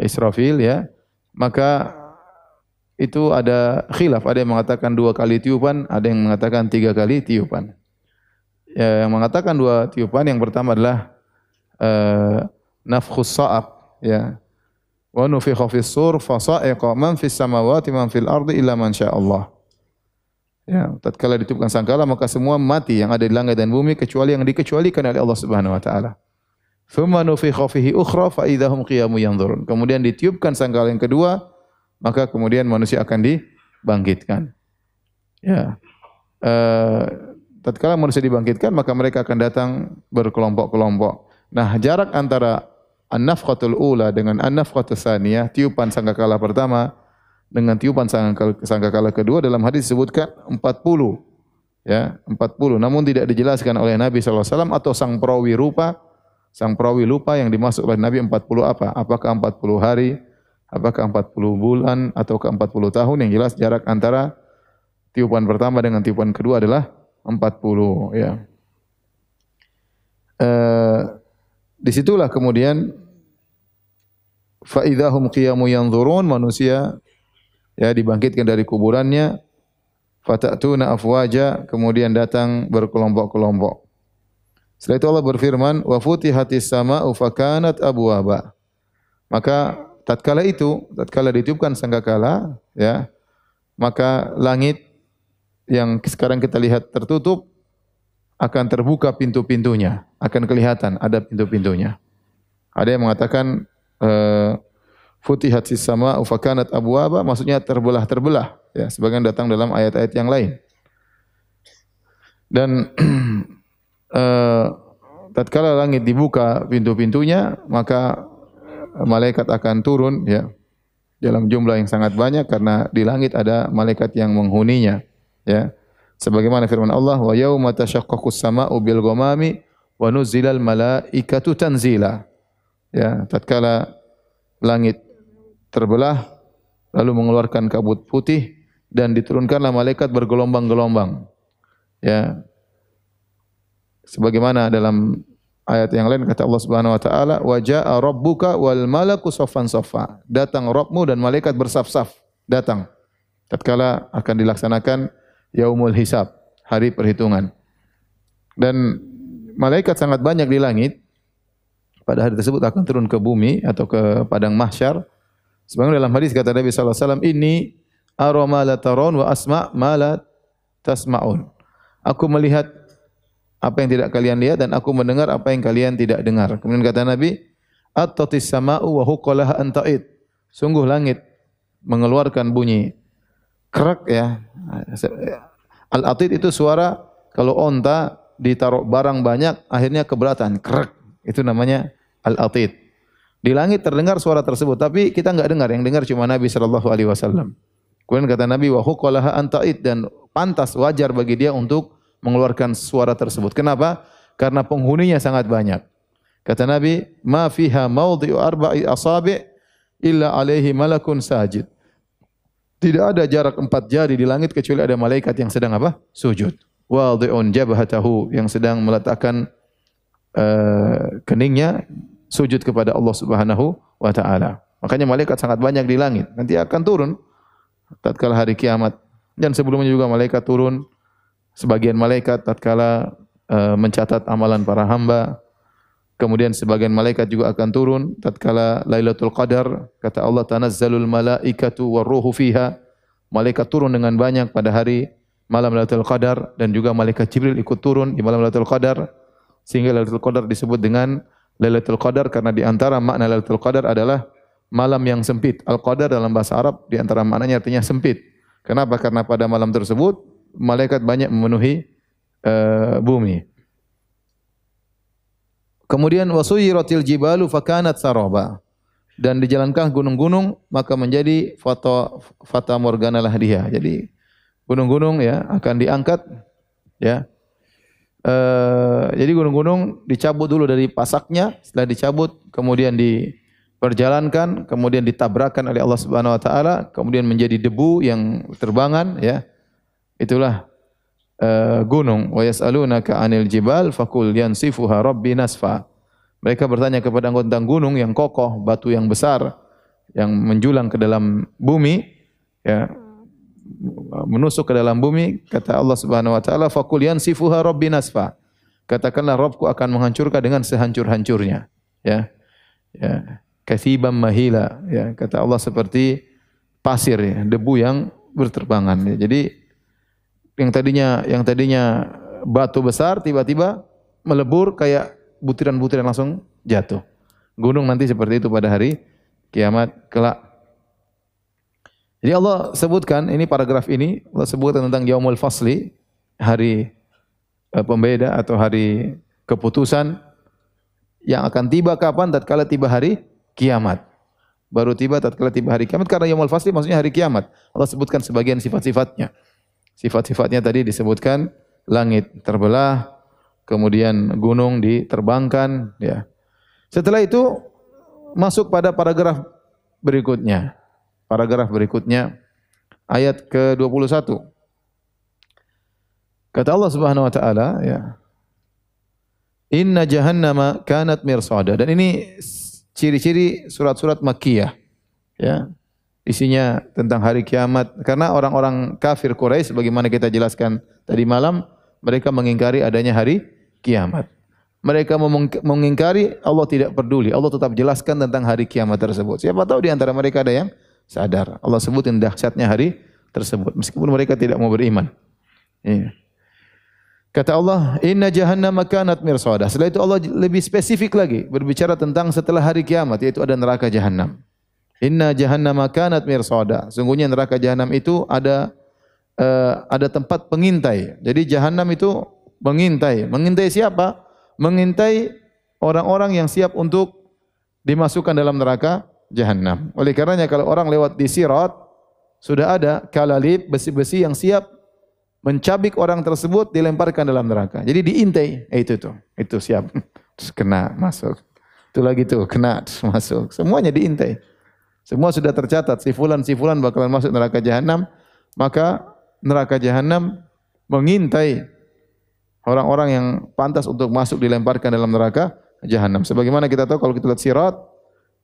Israfil ya. Maka itu ada khilaf, ada yang mengatakan dua kali tiupan, ada yang mengatakan tiga kali tiupan. Ya, yang mengatakan dua tiupan yang pertama adalah uh, nafkhus sa'ab ya. Wa nufikha fis sur fa sa'iqa man fis samawati man fil ardi illa man syaa Allah. Ya, tatkala ditiupkan sangkala maka semua mati yang ada di langit dan bumi kecuali yang dikecualikan oleh Allah Subhanahu wa taala. Thumma nufikha fihi ukhra fa idahum qiyamu yanzurun. Kemudian ditiupkan sangkala yang kedua, maka kemudian manusia akan dibangkitkan. Ya. Uh, tatkala manusia dibangkitkan maka mereka akan datang berkelompok-kelompok. Nah, jarak antara an-nafqatul ula dengan an-nafqatul tsaniyah, tiupan sangkakala pertama dengan tiupan sangkakala kedua dalam hadis disebutkan 40 ya 40 namun tidak dijelaskan oleh Nabi SAW atau sang perawi rupa sang perawi lupa yang dimasuk oleh Nabi 40 apa? Apakah 40 hari? Apakah 40 bulan? Atau ke 40 tahun? Yang jelas jarak antara tiupan pertama dengan tiupan kedua adalah 40 ya. Eh, di situlah kemudian faidahum qiyamu yanzurun manusia ya dibangkitkan dari kuburannya fatatuna afwaja kemudian datang berkelompok-kelompok. Setelah itu Allah berfirman wa futihatis sama'u fakanat abwaba. Maka tatkala itu, tatkala ditiupkan sangkakala ya, maka langit yang sekarang kita lihat tertutup akan terbuka pintu-pintunya, akan kelihatan ada pintu-pintunya. Ada yang mengatakan uh, futihat sis sama ufakanat abwaba maksudnya terbelah-terbelah ya sebagian datang dalam ayat-ayat yang lain. Dan uh, tatkala langit dibuka pintu-pintunya maka malaikat akan turun ya dalam jumlah yang sangat banyak karena di langit ada malaikat yang menghuninya ya sebagaimana firman Allah wa yauma tashaqqaqus sama'u bil ghamami wa nuzilal malaikatu tanzila ya tatkala langit terbelah lalu mengeluarkan kabut putih dan diturunkanlah malaikat bergelombang-gelombang. Ya. Sebagaimana dalam ayat yang lain kata Allah Subhanahu wa taala, "Wa jaa rabbuka wal malaku saffan saffa." Datang Rabbmu dan malaikat bersaf-saf, datang. Tatkala akan dilaksanakan yaumul hisab, hari perhitungan. Dan malaikat sangat banyak di langit. Pada hari tersebut akan turun ke bumi atau ke padang mahsyar Sebagaimana dalam hadis kata Nabi sallallahu alaihi wasallam, "Inni ara ma la taron wa asma ma tasma'un. Aku melihat apa yang tidak kalian lihat dan aku mendengar apa yang kalian tidak dengar. Kemudian kata Nabi, At-tatis sama'u wa huqalaha anta'id. Sungguh langit mengeluarkan bunyi krek ya. Al-atid itu suara kalau onta ditaruh barang banyak akhirnya keberatan krek. Itu namanya al-atid. Di langit terdengar suara tersebut tapi kita enggak dengar, yang dengar cuma Nabi sallallahu alaihi wasallam. Kemudian kata Nabi wa anta'id dan pantas wajar bagi dia untuk mengeluarkan suara tersebut. Kenapa? Karena penghuninya sangat banyak. Kata Nabi, "Ma fiha mawdhi'u arba'i asabi' illa alaihi malakun sajid." Tidak ada jarak empat jari di langit kecuali ada malaikat yang sedang apa? Sujud. Wadhi'un jabhatahu yang sedang meletakkan uh, keningnya sujud kepada Allah Subhanahu wa taala. Makanya malaikat sangat banyak di langit. Nanti akan turun tatkala hari kiamat. Dan sebelumnya juga malaikat turun sebagian malaikat tatkala uh, mencatat amalan para hamba. Kemudian sebagian malaikat juga akan turun tatkala Lailatul Qadar kata Allah tanazzalul malaikatu warruhu fiha malaikat turun dengan banyak pada hari malam Lailatul Qadar dan juga malaikat Jibril ikut turun di malam Lailatul Qadar sehingga Lailatul Qadar disebut dengan Lailatul Qadar karena di antara makna Lailatul Qadar adalah malam yang sempit. Al-Qadar dalam bahasa Arab di antara maknanya artinya sempit. Kenapa? Karena pada malam tersebut malaikat banyak memenuhi uh, bumi. Kemudian wasuyiratil jibalu fakanat saraba. Dan dijalankan gunung-gunung maka menjadi foto fata morgana lah dia. Jadi gunung-gunung ya akan diangkat ya. E, jadi gunung-gunung dicabut dulu dari pasaknya, setelah dicabut kemudian diperjalankan, kemudian ditabrakkan oleh Allah Subhanahu wa taala, kemudian menjadi debu yang terbangan ya. Itulah uh, gunung. Wa yas'alunaka 'anil jibal fakul yansifuha rabbi nasfa. Mereka bertanya kepada tentang gunung yang kokoh, batu yang besar yang menjulang ke dalam bumi, ya menusuk ke dalam bumi, kata Allah Subhanahu wa taala, "Faqul yansifuha rabbi nasfa." Katakanlah Rabbku akan menghancurkan dengan sehancur-hancurnya. Ya. Ya. Kathiban mahila, ya. Kata Allah seperti pasir ya, debu yang berterbangan ya. Jadi yang tadinya yang tadinya batu besar tiba-tiba melebur kayak butiran-butiran langsung jatuh. Gunung nanti seperti itu pada hari kiamat kelak. Jadi Allah sebutkan ini paragraf ini Allah sebutkan tentang yaumul fasli, hari uh, pembeda atau hari keputusan yang akan tiba kapan tatkala tiba hari kiamat. Baru tiba tatkala tiba hari kiamat karena yaumul fasli maksudnya hari kiamat. Allah sebutkan sebagian sifat-sifatnya. Sifat-sifatnya tadi disebutkan langit terbelah, kemudian gunung diterbangkan, ya. Setelah itu masuk pada paragraf berikutnya. Paragraf berikutnya ayat ke-21. Kata Allah Subhanahu wa taala, ya. Inna jahannama kanat mirsada. Dan ini ciri-ciri surat-surat Makkiyah. Ya isinya tentang hari kiamat karena orang-orang kafir Quraisy bagaimana kita jelaskan tadi malam mereka mengingkari adanya hari kiamat. Mereka mengingkari Allah tidak peduli. Allah tetap jelaskan tentang hari kiamat tersebut. Siapa tahu di antara mereka ada yang sadar. Allah sebutin dahsyatnya hari tersebut meskipun mereka tidak mau beriman. Iya. Kata Allah, "Inna jahannam kanat mirsada." Setelah itu Allah lebih spesifik lagi berbicara tentang setelah hari kiamat yaitu ada neraka jahanam. Inna jahannama kanat mirsada. Sungguhnya neraka jahanam itu ada uh, ada tempat pengintai. Jadi jahanam itu mengintai. Mengintai siapa? Mengintai orang-orang yang siap untuk dimasukkan dalam neraka jahanam. Oleh karenanya kalau orang lewat di sirat sudah ada kalalib besi-besi yang siap mencabik orang tersebut dilemparkan dalam neraka. Jadi diintai, eh, itu tuh, itu siap. Terus kena masuk. Itu lagi tuh kena terus masuk. Semuanya diintai. Semua sudah tercatat si fulan si fulan bakalan masuk neraka jahanam, maka neraka jahanam mengintai orang-orang yang pantas untuk masuk dilemparkan dalam neraka jahanam. Sebagaimana kita tahu kalau kita lihat sirat,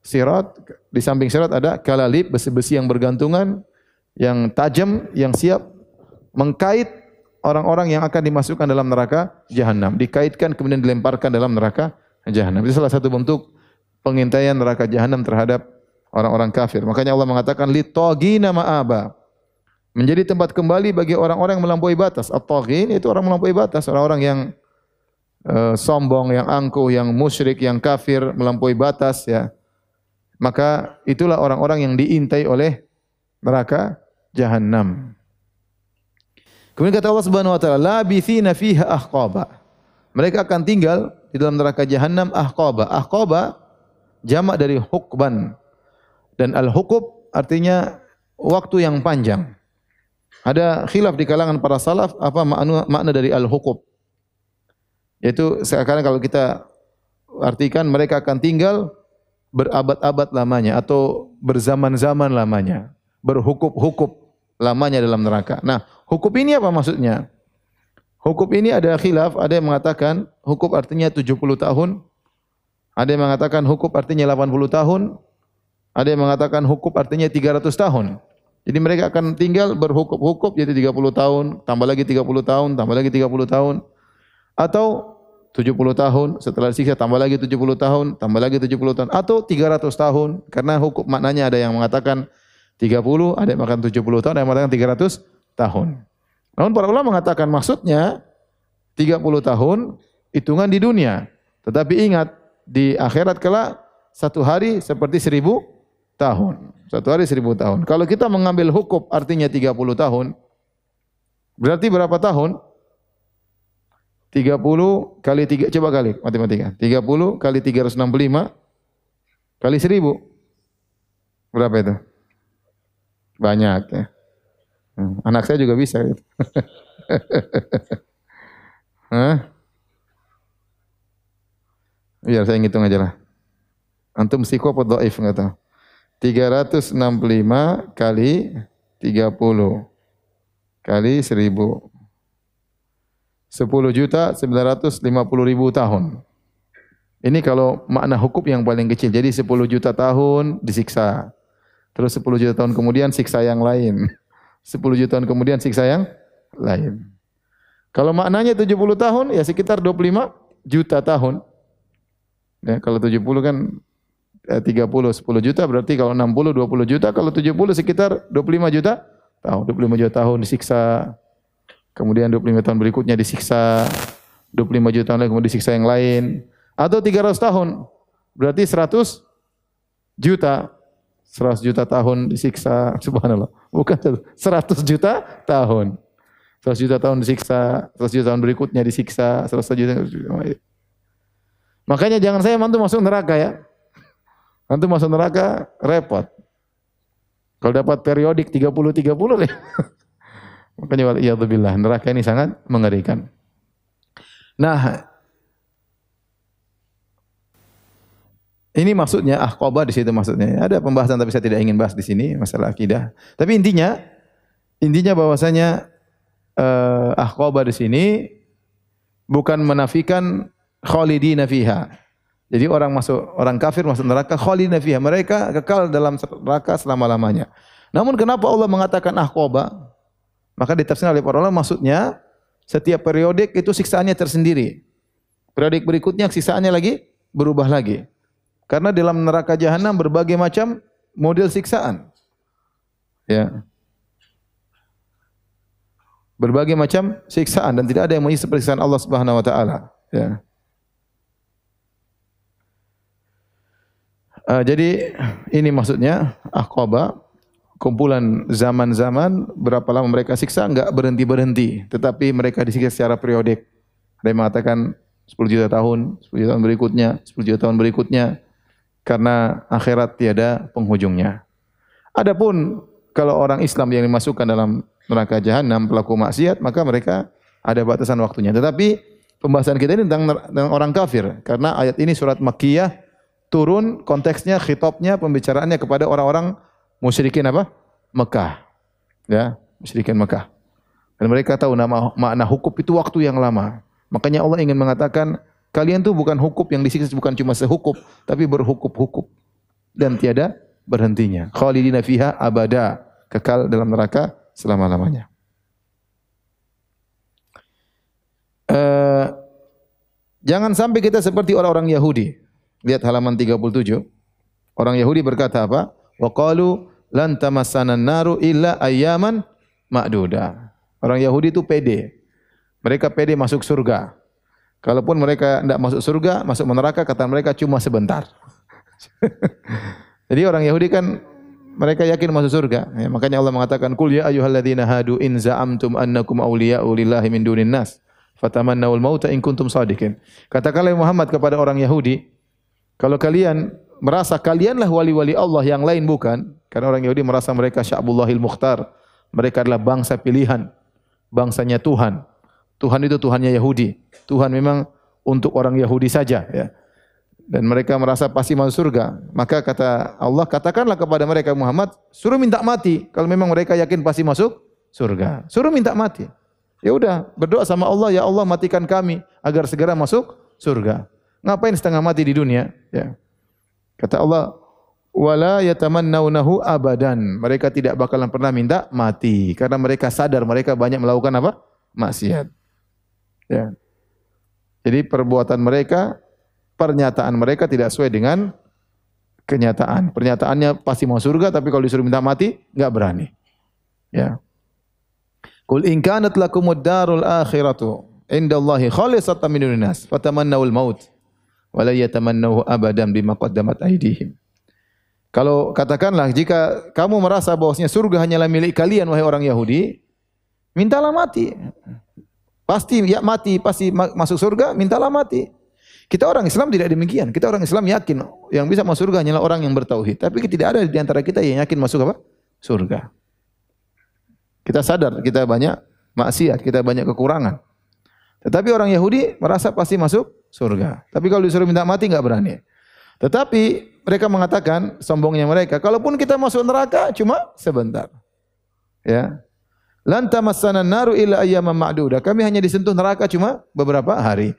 sirat di samping sirat ada kalalib besi-besi yang bergantungan yang tajam yang siap mengkait orang-orang yang akan dimasukkan dalam neraka jahanam. Dikaitkan kemudian dilemparkan dalam neraka jahanam. Itu salah satu bentuk pengintaian neraka jahanam terhadap orang-orang kafir. Makanya Allah mengatakan litogina ma'aba. menjadi tempat kembali bagi orang-orang yang melampaui batas. At-taghin itu orang melampaui batas, orang-orang yang uh, sombong, yang angkuh, yang musyrik, yang kafir, melampaui batas ya. Maka itulah orang-orang yang diintai oleh neraka jahanam. Kemudian kata Allah Subhanahu wa taala, labithina fiha ahqaba. Mereka akan tinggal di dalam neraka jahanam ahqaba. Ahqaba jamak dari hukban. Dan al-hukub artinya waktu yang panjang. Ada khilaf di kalangan para salaf apa makna makna dari al-hukub. Yaitu sekarang kalau kita artikan mereka akan tinggal berabad-abad lamanya atau berzaman-zaman lamanya, berhukup-hukup lamanya dalam neraka. Nah, hukum ini apa maksudnya? Hukum ini ada khilaf, ada yang mengatakan hukum artinya 70 tahun, ada yang mengatakan hukum artinya 80 tahun, ada yang mengatakan hukum artinya 300 tahun. Jadi mereka akan tinggal berhukup-hukup jadi 30 tahun, tambah lagi 30 tahun, tambah lagi 30 tahun. Atau 70 tahun, setelah disiksa tambah lagi 70 tahun, tambah lagi 70 tahun. Atau 300 tahun, karena hukum maknanya ada yang mengatakan 30, ada yang mengatakan 70 tahun, ada yang mengatakan 300 tahun. Namun para ulama mengatakan maksudnya 30 tahun hitungan di dunia. Tetapi ingat di akhirat kelak satu hari seperti seribu tahun. Satu hari seribu tahun. Kalau kita mengambil hukum artinya 30 tahun, berarti berapa tahun? 30 kali 3, coba kali matematika. 30 kali 365 kali 1000. Berapa itu? Banyak ya. Hmm, anak saya juga bisa gitu. Hah? Biar saya ngitung aja lah. Antum psiko apa dhaif enggak tahu. 365 kali 30 kali 1000. 10 juta 950 ribu tahun. Ini kalau makna hukum yang paling kecil. Jadi 10 juta tahun disiksa. Terus 10 juta tahun kemudian siksa yang lain. 10 juta tahun kemudian siksa yang lain. Kalau maknanya 70 tahun ya sekitar 25 juta tahun. Ya, kalau 70 kan eh, 30 10 juta berarti kalau 60 20 juta, kalau 70 sekitar 25 juta tahun. 25 juta tahun disiksa. Kemudian 25 tahun berikutnya disiksa. 25 juta tahun lagi kemudian disiksa yang lain. Atau 300 tahun. Berarti 100 juta 100 juta tahun disiksa, subhanallah. Bukan 100 juta tahun. 100 juta tahun disiksa, 100 juta tahun berikutnya disiksa, 100 juta. Makanya jangan saya mantu masuk neraka ya. Mantu masuk neraka repot. Kalau dapat periodik 30 30 ya. Makanya waliyadzubillah, neraka ini sangat mengerikan. Nah, Ini maksudnya ahqabah di situ maksudnya. Ada pembahasan tapi saya tidak ingin bahas di sini masalah akidah. Tapi intinya intinya bahwasanya uh, ahqabah di sini bukan menafikan khalidina fiha. Jadi orang masuk orang kafir masuk neraka khalidina fiha. Mereka kekal dalam neraka selama-lamanya. Namun kenapa Allah mengatakan ahqabah? Maka ditafsirkan oleh para ulama maksudnya setiap periodik itu siksaannya tersendiri. Periodik berikutnya siksaannya lagi berubah lagi. Karena dalam neraka jahanam berbagai macam model siksaan. Ya. Berbagai macam siksaan dan tidak ada yang menyisa siksaan Allah Subhanahu wa taala, ya. Uh, jadi ini maksudnya aqaba kumpulan zaman-zaman berapa lama mereka siksa enggak berhenti-berhenti, tetapi mereka disiksa secara periodik. Ada yang mengatakan 10 juta tahun, 10 juta tahun berikutnya, 10 juta tahun berikutnya, karena akhirat tiada penghujungnya. Adapun kalau orang Islam yang dimasukkan dalam neraka jahanam pelaku maksiat, maka mereka ada batasan waktunya. Tetapi pembahasan kita ini tentang, tentang orang kafir karena ayat ini surat Makkiyah turun konteksnya khitabnya pembicaraannya kepada orang-orang musyrikin apa? Mekah. Ya, musyrikin Mekah. Dan mereka tahu nama makna hukum itu waktu yang lama. Makanya Allah ingin mengatakan Kalian tuh bukan hukum yang disiksa bukan cuma sehukup, tapi berhukup-hukup dan tiada berhentinya. Khalidina fiha abada, kekal dalam neraka selama-lamanya. Uh, jangan sampai kita seperti orang-orang Yahudi. Lihat halaman 37. Orang Yahudi berkata apa? Wa qalu lan tamassana naru illa ayyaman ma'duda. Orang Yahudi itu pede. Mereka pede masuk surga. Kalaupun mereka tidak masuk surga, masuk neraka, kata mereka cuma sebentar. Jadi orang Yahudi kan mereka yakin masuk surga. Ya, makanya Allah mengatakan, "Qul ya ayyuhalladzina hadu in za'amtum annakum awliya'u lillahi min dunin nas, fatamannawul mauta in kuntum shadiqin." Katakanlah Muhammad kepada orang Yahudi, kalau kalian merasa kalianlah wali-wali Allah yang lain bukan, karena orang Yahudi merasa mereka sya'bullahil mukhtar, mereka adalah bangsa pilihan, bangsanya Tuhan. Tuhan itu Tuhannya Yahudi. Tuhan memang untuk orang Yahudi saja ya. Dan mereka merasa pasti masuk surga. Maka kata Allah, katakanlah kepada mereka Muhammad, suruh minta mati kalau memang mereka yakin pasti masuk surga. Suruh minta mati. Ya udah, berdoa sama Allah, ya Allah matikan kami agar segera masuk surga. Ngapain setengah mati di dunia? Ya. Kata Allah, wala yatamannaunahu abadan. Mereka tidak bakalan pernah minta mati karena mereka sadar mereka banyak melakukan apa? maksiat. Ya. Jadi perbuatan mereka, pernyataan mereka tidak sesuai dengan kenyataan. Pernyataannya pasti mau surga tapi kalau disuruh minta mati enggak berani. Ya. Qul in kanat lakumud darul akhiratu indallahi khalisatan min dunas fatamannawul maut wala yatamannahu abadan bima qaddamat aydihim. Kalau katakanlah jika kamu merasa bahwasanya surga hanyalah milik kalian wahai orang Yahudi, mintalah mati. Pasti ya mati, pasti masuk surga, mintalah mati. Kita orang Islam tidak demikian. Kita orang Islam yakin yang bisa masuk surga hanyalah orang yang bertauhid. Tapi tidak ada di antara kita yang yakin masuk apa? Surga. Kita sadar kita banyak maksiat, kita banyak kekurangan. Tetapi orang Yahudi merasa pasti masuk surga. Tapi kalau disuruh minta mati enggak berani. Tetapi mereka mengatakan sombongnya mereka, kalaupun kita masuk neraka cuma sebentar. Ya. Lan tamassana naru illa ayyaman ma'dudah. Kami hanya disentuh neraka cuma beberapa hari.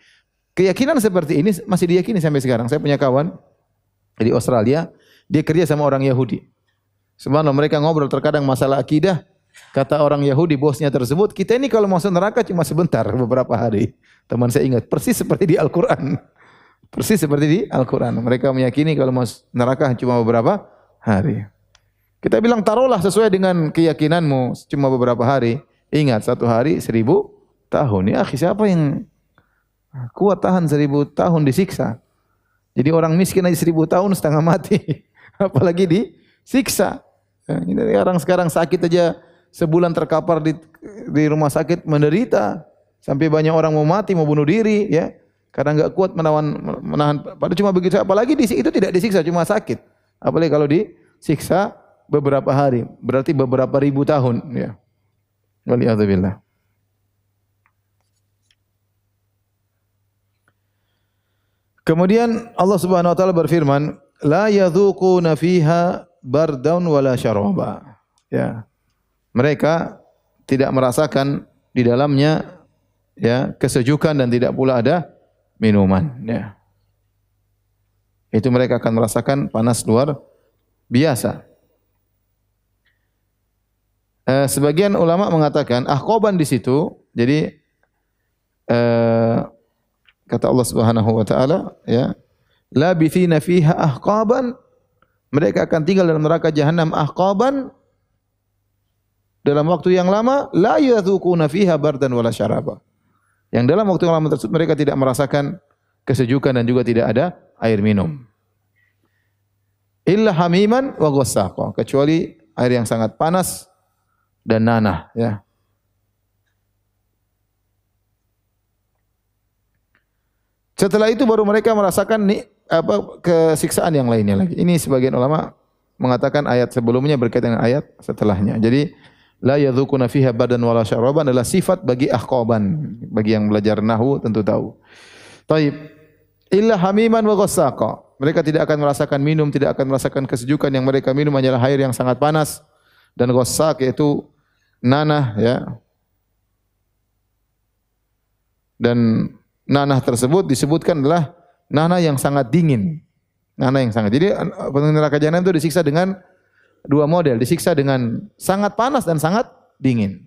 Keyakinan seperti ini masih diyakini sampai sekarang. Saya punya kawan di Australia, dia kerja sama orang Yahudi. Subhanallah mereka ngobrol terkadang masalah akidah. Kata orang Yahudi bosnya tersebut, kita ini kalau masuk neraka cuma sebentar, beberapa hari. Teman saya ingat, persis seperti di Al-Quran. Persis seperti di Al-Quran. Mereka meyakini kalau mau neraka cuma beberapa hari. Kita bilang taruhlah sesuai dengan keyakinanmu cuma beberapa hari. Ingat satu hari seribu tahun. Ya siapa yang kuat tahan seribu tahun disiksa. Jadi orang miskin aja seribu tahun setengah mati. Apalagi disiksa. Ya, ini orang sekarang sakit aja sebulan terkapar di, di rumah sakit menderita. Sampai banyak orang mau mati, mau bunuh diri. ya karena enggak kuat menahan menahan pada cuma begitu apalagi di itu tidak disiksa cuma sakit. Apalagi kalau disiksa beberapa hari, berarti beberapa ribu tahun ya. Waliyadzubillah. Kemudian Allah Subhanahu wa taala berfirman, la yadzuquna fiha bardaun wala syaraba. Ya. Mereka tidak merasakan di dalamnya ya kesejukan dan tidak pula ada minuman ya. Itu mereka akan merasakan panas luar biasa. Eh, sebagian ulama mengatakan ahqaban di situ jadi eh, kata Allah Subhanahu wa taala ya labithina fiha ahqaban mereka akan tinggal dalam neraka jahanam ahqaban dalam waktu yang lama la yadzuquna fiha bardan wala syaraba yang dalam waktu yang lama tersebut mereka tidak merasakan kesejukan dan juga tidak ada air minum. Illa hamiman wa ghassaqa, kecuali air yang sangat panas dan nanah ya. Setelah itu baru mereka merasakan nih apa kesiksaan yang lainnya lagi. Ini sebagian ulama mengatakan ayat sebelumnya berkaitan dengan ayat setelahnya. Jadi la yadzuquna fiha badan wala syaraban adalah sifat bagi ahqaban. Bagi yang belajar nahwu tentu tahu. Taib. Illa hamiman wa ghassaqa. Mereka tidak akan merasakan minum, tidak akan merasakan kesejukan yang mereka minum hanyalah air yang sangat panas dan ghassaq yaitu nanah ya. Dan nanah tersebut disebutkan adalah nanah yang sangat dingin. Nanah yang sangat. Jadi penghuni neraka jahanam itu disiksa dengan dua model, disiksa dengan sangat panas dan sangat dingin.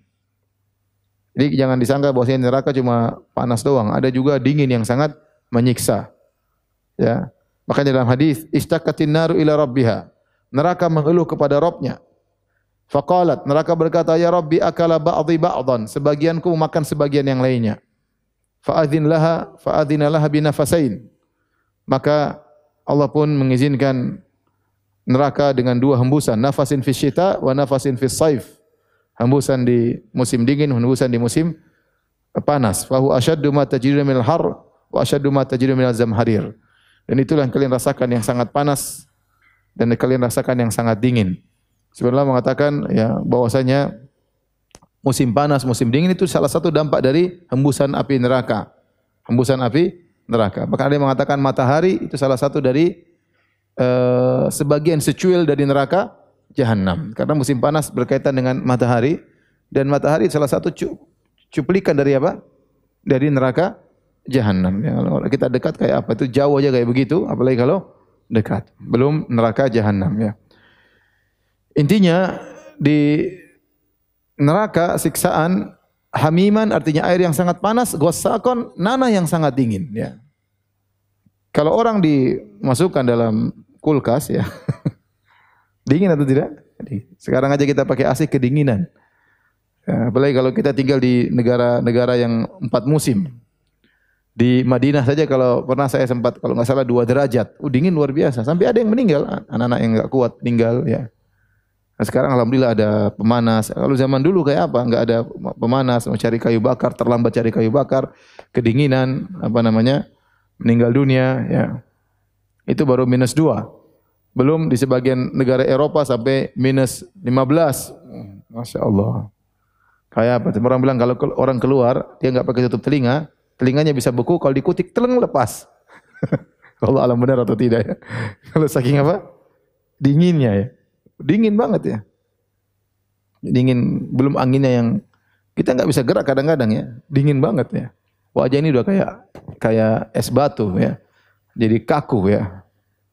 Jadi jangan disangka bahwa neraka cuma panas doang, ada juga dingin yang sangat menyiksa. Ya. Makanya dalam hadis, istaqatin naru ila rabbiha. Neraka mengeluh kepada Rabbnya. Faqalat, neraka berkata, "Ya Rabbi, akala ba'dhi ba'dhan." Sebagianku makan sebagian yang lainnya. Fa'adhin laha, fa'adhina laha binafasain. Maka Allah pun mengizinkan neraka dengan dua hembusan, nafasin fi syita wa nafasin saif. Hembusan di musim dingin, hembusan di musim panas. Fahu asyaddu ma tajidu minal har wa asyaddu ma tajidu minal zamharir. Dan itulah yang kalian rasakan yang sangat panas dan kalian rasakan yang sangat dingin. Sebenarnya mengatakan ya bahwasanya musim panas, musim dingin itu salah satu dampak dari hembusan api neraka. Hembusan api neraka. Bahkan ada yang mengatakan matahari itu salah satu dari uh, sebagian secuil dari neraka jahanam. Karena musim panas berkaitan dengan matahari dan matahari salah satu cuplikan dari apa? Dari neraka jahanam. Ya, kalau kita dekat kayak apa? Itu jauh aja kayak begitu, apalagi kalau dekat. Belum neraka jahanam ya. Intinya di neraka siksaan hamiman artinya air yang sangat panas, gosakon nana yang sangat dingin ya. Kalau orang dimasukkan dalam kulkas ya. dingin atau tidak? Sekarang aja kita pakai AC kedinginan. Ya, apalagi kalau kita tinggal di negara-negara yang empat musim. Di Madinah saja kalau pernah saya sempat kalau nggak salah dua derajat, uh, dingin luar biasa. Sampai ada yang meninggal, anak-anak yang nggak kuat meninggal ya. Nah, sekarang alhamdulillah ada pemanas. Kalau zaman dulu kayak apa? Enggak ada pemanas, mau cari kayu bakar, terlambat cari kayu bakar, kedinginan, apa namanya? meninggal dunia, ya. Itu baru minus dua. Belum di sebagian negara Eropa sampai minus 15. Masya Allah. Kayak apa? Orang bilang kalau orang keluar, dia enggak pakai tutup telinga, telinganya bisa beku, kalau dikutik teleng lepas. kalau alam benar atau tidak ya. Kalau saking apa? Dinginnya ya. Dingin banget ya. Dingin, belum anginnya yang kita nggak bisa gerak kadang-kadang ya. Dingin banget ya. Wajah ini udah kayak kayak es batu ya. Jadi kaku ya.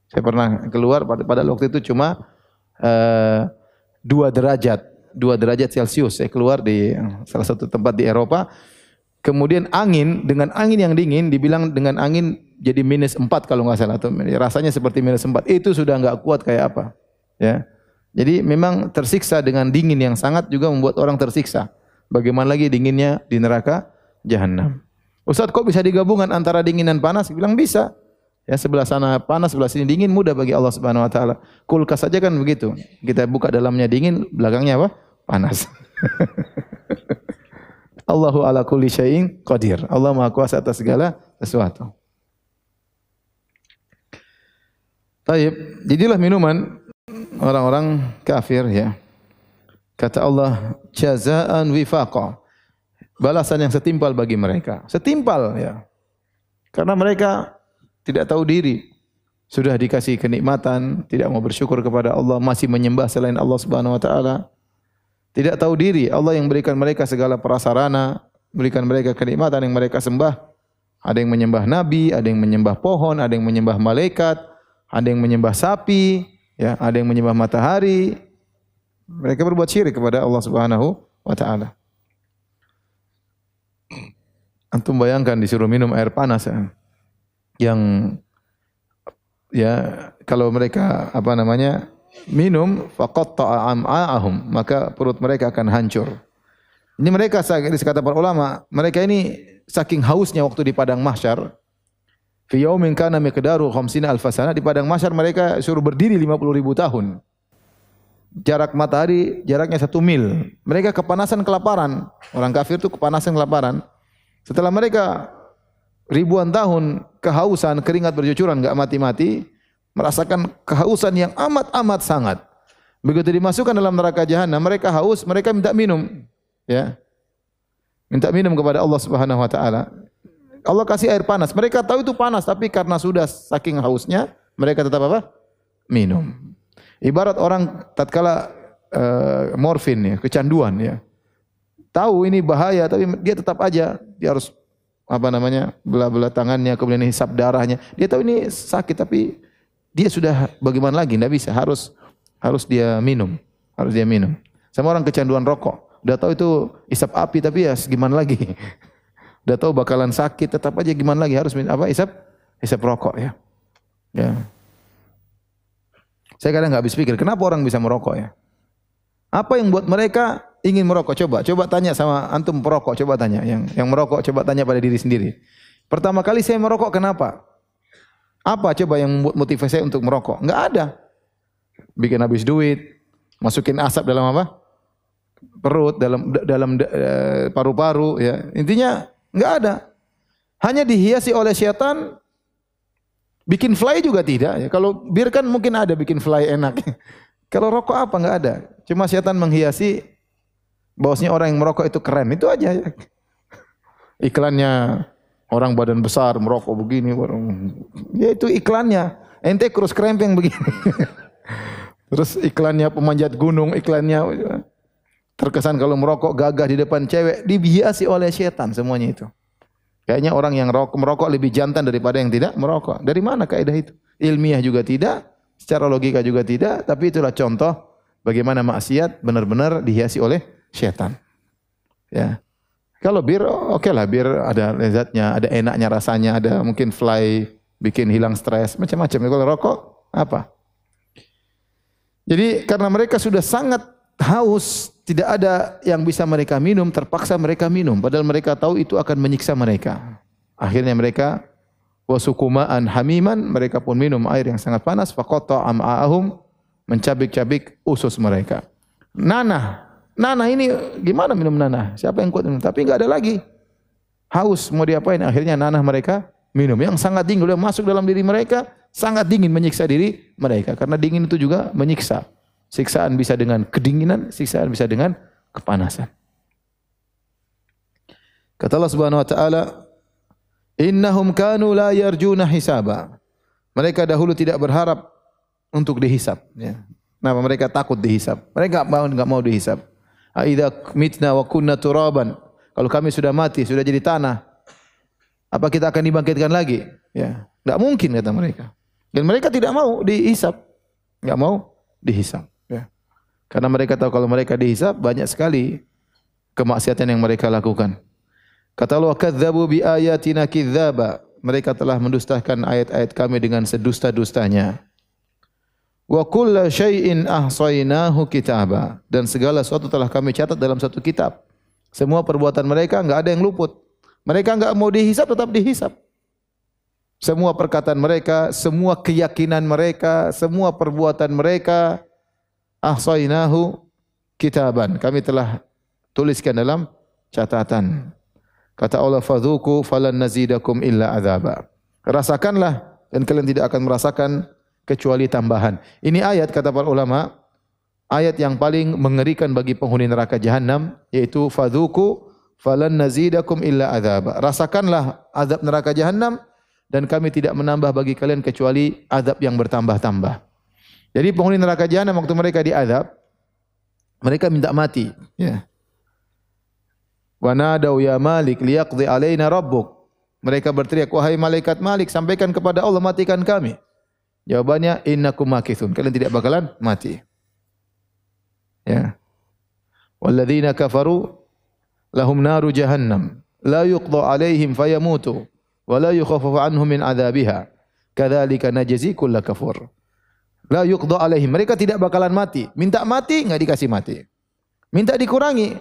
Saya pernah keluar pada, pada waktu itu cuma uh, dua derajat, dua derajat Celcius. Saya keluar di salah satu tempat di Eropa. Kemudian angin dengan angin yang dingin dibilang dengan angin jadi minus empat kalau nggak salah atau rasanya seperti minus empat itu sudah nggak kuat kayak apa ya jadi memang tersiksa dengan dingin yang sangat juga membuat orang tersiksa. Bagaimana lagi dinginnya di neraka jahanam. Ustaz kok bisa digabungkan antara dingin dan panas? Bilang bisa. Ya sebelah sana panas, sebelah sini dingin mudah bagi Allah Subhanahu wa taala. Kulkas saja kan begitu. Kita buka dalamnya dingin, belakangnya apa? Panas. Allahu ala kulli syai'in qadir. Allah Maha Kuasa atas segala sesuatu. Taib, jadilah minuman orang-orang kafir ya. Kata Allah, jazaan wifaqa. Balasan yang setimpal bagi mereka. Setimpal ya. Karena mereka tidak tahu diri. Sudah dikasih kenikmatan, tidak mau bersyukur kepada Allah, masih menyembah selain Allah Subhanahu wa taala. Tidak tahu diri, Allah yang berikan mereka segala prasarana, berikan mereka kenikmatan yang mereka sembah. Ada yang menyembah nabi, ada yang menyembah pohon, ada yang menyembah malaikat, ada yang menyembah sapi, Ya, ada yang menyembah matahari. Mereka berbuat syirik kepada Allah Subhanahu wa taala. Antum bayangkan disuruh minum air panas ya. Yang ya kalau mereka apa namanya minum faqatta'a am'a'ahum maka perut mereka akan hancur. Ini mereka kata para ulama, mereka ini saking hausnya waktu di padang mahsyar, Fi yaumin kana miqdaru khamsina alfasana di padang mahsyar mereka suruh berdiri 50 ribu tahun. Jarak matahari jaraknya satu mil. Mereka kepanasan kelaparan. Orang kafir itu kepanasan kelaparan. Setelah mereka ribuan tahun kehausan, keringat bercucuran enggak mati-mati, merasakan kehausan yang amat-amat sangat. Begitu dimasukkan dalam neraka jahanam, mereka haus, mereka minta minum, ya. Minta minum kepada Allah Subhanahu wa taala. Allah kasih air panas. Mereka tahu itu panas, tapi karena sudah saking hausnya, mereka tetap apa? Minum. Ibarat orang tatkala uh, morfin ya, kecanduan ya. Tahu ini bahaya, tapi dia tetap aja dia harus apa namanya belah-belah tangannya, kemudian hisap darahnya. Dia tahu ini sakit, tapi dia sudah bagaimana lagi? Tidak bisa, harus harus dia minum, harus dia minum. Sama orang kecanduan rokok, udah tahu itu hisap api, tapi ya gimana lagi? Udah tahu bakalan sakit, tetap aja gimana lagi harus minum apa? Isap isap rokok ya. Ya. Saya kadang nggak habis pikir, kenapa orang bisa merokok ya? Apa yang buat mereka ingin merokok? Coba, coba tanya sama antum perokok, coba tanya. Yang yang merokok coba tanya pada diri sendiri. Pertama kali saya merokok kenapa? Apa coba yang membuat motivasi saya untuk merokok? Enggak ada. Bikin habis duit, masukin asap dalam apa? Perut, dalam dalam eh, paru-paru ya. Intinya enggak ada. Hanya dihiasi oleh setan bikin fly juga tidak ya. Kalau bir kan mungkin ada bikin fly enak. Kalau rokok apa enggak ada. Cuma setan menghiasi bahwasanya orang yang merokok itu keren. Itu aja ya. Iklannya orang badan besar merokok begini. Ya itu iklannya. Ente kurus krempeng begini. Terus iklannya pemanjat gunung, iklannya terkesan kalau merokok gagah di depan cewek, dibiasi oleh setan semuanya itu. Kayaknya orang yang rokok, merokok lebih jantan daripada yang tidak merokok. Dari mana kaidah itu? Ilmiah juga tidak, secara logika juga tidak, tapi itulah contoh bagaimana maksiat benar-benar dihiasi oleh setan. Ya. Kalau bir oke okay lah, bir ada lezatnya, ada enaknya rasanya, ada mungkin fly bikin hilang stres, macam-macam. Kalau rokok apa? Jadi karena mereka sudah sangat haus, tidak ada yang bisa mereka minum, terpaksa mereka minum padahal mereka tahu itu akan menyiksa mereka. Akhirnya mereka wasukumaan hamiman, mereka pun minum air yang sangat panas, faqata am'ahum mencabik-cabik usus mereka. Nanah, nanah ini gimana minum nanah? Siapa yang kuat minum? Tapi enggak ada lagi. Haus mau diapain? Akhirnya nanah mereka minum yang sangat dingin udah masuk dalam diri mereka, sangat dingin menyiksa diri mereka karena dingin itu juga menyiksa. Siksaan bisa dengan kedinginan, siksaan bisa dengan kepanasan. Kata Allah Subhanahu wa taala, "Innahum kanu la yarjuna hisaba." Mereka dahulu tidak berharap untuk dihisap. Ya. Kenapa mereka takut dihisap? Mereka mau enggak mau dihisap. Aida mitna wa kunna turaban. Kalau kami sudah mati, sudah jadi tanah, apa kita akan dibangkitkan lagi? Ya, enggak mungkin kata mereka. Dan mereka tidak mau dihisap. Enggak mau dihisap, ya. Karena mereka tahu kalau mereka dihisap banyak sekali kemaksiatan yang mereka lakukan. Kata Allah, "Kadzdzabu bi ayatina kidzaba." Mereka telah mendustakan ayat-ayat kami dengan sedusta-dustanya. Wa kulla syai'in ahsainahu kitaba dan segala sesuatu telah kami catat dalam satu kitab. Semua perbuatan mereka enggak ada yang luput. Mereka enggak mau dihisap tetap dihisap. Semua perkataan mereka, semua keyakinan mereka, semua perbuatan mereka ahsainahu kitaban. Kami telah tuliskan dalam catatan. Kata Allah fadzuku falan nazidakum illa adzaba. Rasakanlah dan kalian tidak akan merasakan kecuali tambahan. Ini ayat kata para ulama, ayat yang paling mengerikan bagi penghuni neraka jahanam yaitu fadzuku falan nazidakum illa adzaba. Rasakanlah azab neraka jahanam dan kami tidak menambah bagi kalian kecuali azab yang bertambah-tambah. Jadi penghuni neraka jahanam waktu mereka diazab, mereka minta mati, ya. Wa ya Malik liyaqdi alaina rabbuk. Mereka berteriak, wahai malaikat Malik, sampaikan kepada Allah matikan kami. Jawabannya innakum makithun. Kalian tidak bakalan mati. Ya. Walladzina kafaru lahum naru jahannam la yuqda alaihim fayamutu wa la yukhaffafu anhum min adzabiha. Kadzalika najzi kull kafur. La yuqda alaihim. Mereka tidak bakalan mati. Minta mati enggak dikasih mati. Minta dikurangi.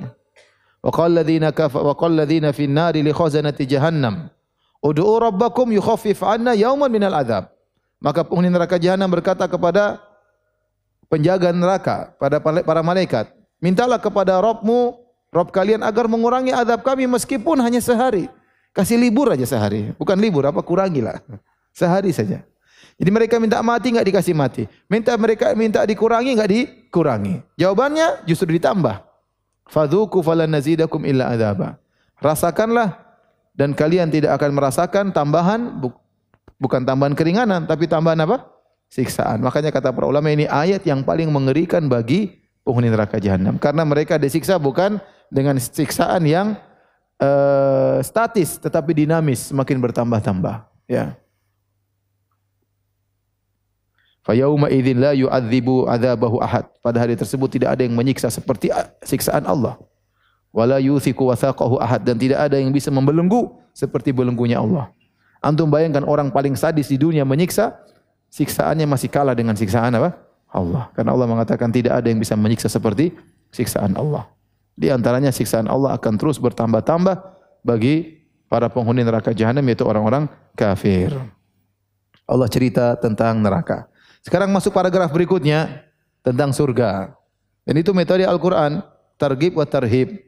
Wa qala ladzina kafaru wa qala ladzina fin nari li khazanati jahannam. Ud'u rabbakum yukhaffif 'anna yawman minal adzab. Maka penghuni neraka jahanam berkata kepada penjaga neraka, pada para malaikat, mintalah kepada Robmu, Rob kalian agar mengurangi azab kami meskipun hanya sehari. Kasih libur aja sehari. Bukan libur, apa kurangilah. Sehari saja. Jadi mereka minta mati enggak dikasih mati. Minta mereka minta dikurangi enggak dikurangi. Jawabannya justru ditambah. Fadzuku falan nazidakum illa adzaba. Rasakanlah dan kalian tidak akan merasakan tambahan Bukan tambahan keringanan, tapi tambahan apa? Siksaan. Makanya kata para ulama ini ayat yang paling mengerikan bagi penghuni neraka jahanam. Karena mereka disiksa bukan dengan siksaan yang uh, statis, tetapi dinamis, semakin bertambah-tambah. Ya. Fayauma idzin la yu'adzibu adzabahu ahad. Pada hari tersebut tidak ada yang menyiksa seperti siksaan Allah. Wala yuthiqu wathaqahu ahad dan tidak ada yang bisa membelenggu seperti belenggunya Allah. Antum bayangkan orang paling sadis di dunia menyiksa, siksaannya masih kalah dengan siksaan apa? Allah. Karena Allah mengatakan tidak ada yang bisa menyiksa seperti siksaan Allah. Di antaranya siksaan Allah akan terus bertambah-tambah bagi para penghuni neraka jahanam yaitu orang-orang kafir. Allah cerita tentang neraka. Sekarang masuk paragraf berikutnya tentang surga. Dan itu metode Al-Qur'an, targhib wa tarhib.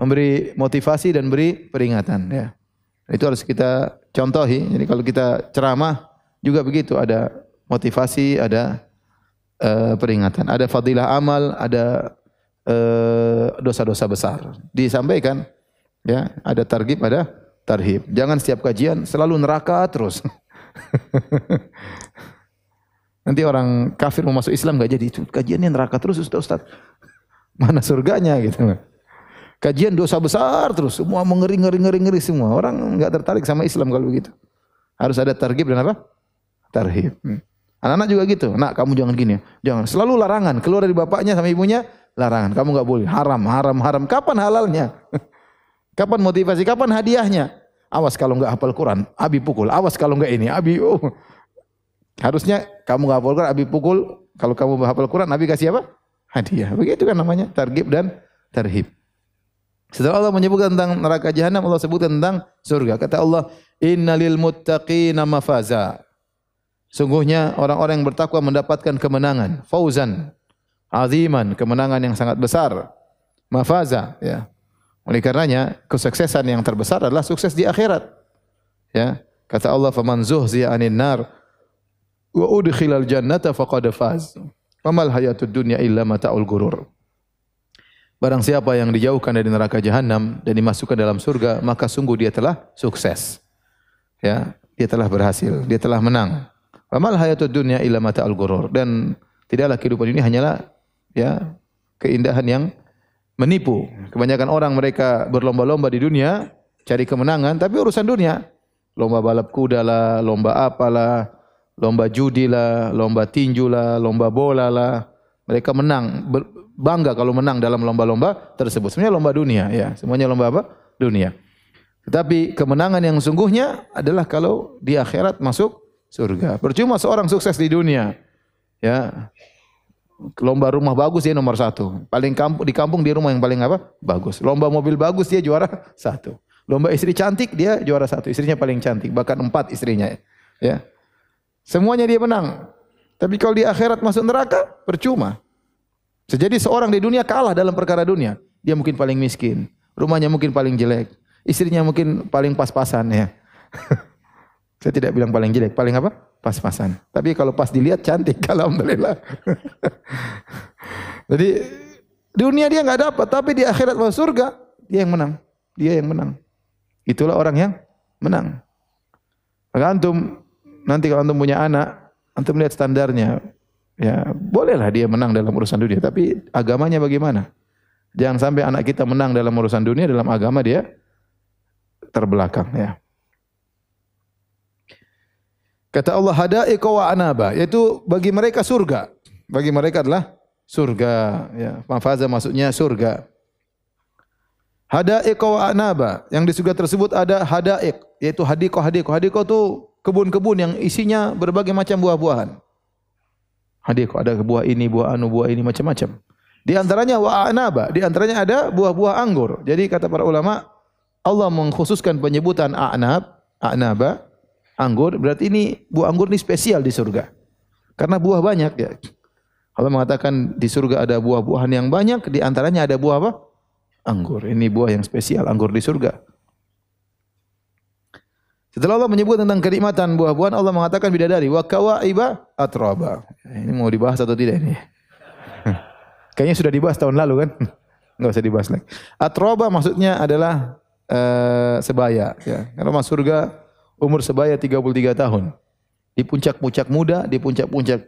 Memberi motivasi dan beri peringatan ya. Itu harus kita contohi. Jadi kalau kita ceramah juga begitu ada motivasi, ada uh, peringatan, ada fadilah amal, ada eh, dosa-dosa uh, besar. Disampaikan ya, ada targhib, ada tarhib. Jangan setiap kajian selalu neraka terus. Nanti orang kafir mau masuk Islam gak jadi itu kajiannya neraka terus Ustaz Ustaz. Mana surganya gitu. Kajian dosa besar terus semua mengeri ngeri ngeri ngeri semua. Orang enggak tertarik sama Islam kalau begitu. Harus ada targhib dan apa? Tarhib. Hmm. Anak-anak juga gitu. Nak, kamu jangan gini. Jangan. Selalu larangan. Keluar dari bapaknya sama ibunya, larangan. Kamu enggak boleh. Haram, haram, haram. Kapan halalnya? Kapan motivasi? Kapan hadiahnya? Awas kalau enggak hafal Quran, abi pukul. Awas kalau enggak ini, abi oh. Harusnya kamu enggak hafal Quran, abi pukul. Kalau kamu hafal Quran, Abi kasih apa? Hadiah. Begitu kan namanya, targib dan tarhib. Setelah Allah menyebutkan tentang neraka jahanam, Allah sebutkan tentang surga. Kata Allah, "Innalil muttaqina mafaza." Sungguhnya orang-orang yang bertakwa mendapatkan kemenangan, fauzan, aziman, kemenangan yang sangat besar. Mafaza, ya. Oleh karenanya kesuksesan yang terbesar adalah sukses di akhirat. Ya. Kata Allah, "Faman zuhziya 'anil nar wa udkhilal jannata faqad faz." Wamal hayatud dunya illa mata'ul gurur. Barang siapa yang dijauhkan dari neraka jahanam dan dimasukkan dalam surga, maka sungguh dia telah sukses. Ya, dia telah berhasil, dia telah menang. Wamal hayatud dunya illa mata'ul gurur dan tidaklah kehidupan ini hanyalah ya keindahan yang menipu. Kebanyakan orang mereka berlomba-lomba di dunia cari kemenangan, tapi urusan dunia. Lomba balap kuda lah, lomba apalah, lomba judi lah, lomba tinju lah, lomba bola lah. Mereka menang, bangga kalau menang dalam lomba-lomba tersebut. Semuanya lomba dunia, ya. Semuanya lomba apa? Dunia. Tetapi kemenangan yang sungguhnya adalah kalau di akhirat masuk surga. Percuma seorang sukses di dunia, ya Lomba rumah bagus dia nomor satu. Paling kampung di kampung dia rumah yang paling apa? Bagus. Lomba mobil bagus dia juara satu. Lomba istri cantik dia juara satu. Istrinya paling cantik. Bahkan empat istrinya. Ya. Semuanya dia menang. Tapi kalau di akhirat masuk neraka, percuma. Sejadi seorang di dunia kalah dalam perkara dunia. Dia mungkin paling miskin. Rumahnya mungkin paling jelek. Istrinya mungkin paling pas-pasan ya. Saya tidak bilang paling jelek, paling apa? Pas-pasan. Tapi kalau pas dilihat cantik, alhamdulillah. Jadi dunia dia nggak dapat, tapi di akhirat masuk surga dia yang menang. Dia yang menang. Itulah orang yang menang. Maka antum nanti kalau antum punya anak, antum lihat standarnya. Ya, bolehlah dia menang dalam urusan dunia, tapi agamanya bagaimana? Jangan sampai anak kita menang dalam urusan dunia, dalam agama dia terbelakang ya. Kata Allah hadaiqa wa anaba, yaitu bagi mereka surga. Bagi mereka adalah surga, ya. Mafaza maksudnya surga. Hadaiqa wa anaba, yang di surga tersebut ada hadaik, yaitu hadiko hadiko. Hadiko itu kebun-kebun yang isinya berbagai macam buah-buahan. Hadiko ada buah ini, buah anu, buah ini macam-macam. Di antaranya wa anaba, di antaranya ada buah-buah anggur. Jadi kata para ulama, Allah mengkhususkan penyebutan a'nab, a'naba anggur, berarti ini buah anggur ini spesial di surga. Karena buah banyak ya. Allah mengatakan di surga ada buah-buahan yang banyak, di antaranya ada buah apa? Anggur. Ini buah yang spesial, anggur di surga. Setelah Allah menyebut tentang kenikmatan buah-buahan, Allah mengatakan bidadari wa kawaiba atraba. Ini mau dibahas atau tidak ini? Kayaknya sudah dibahas tahun lalu kan? Enggak usah dibahas lagi. Atroba maksudnya adalah uh, sebaya ya. Kalau masuk surga umur sebaya 33 tahun. Di puncak-puncak muda, di puncak-puncak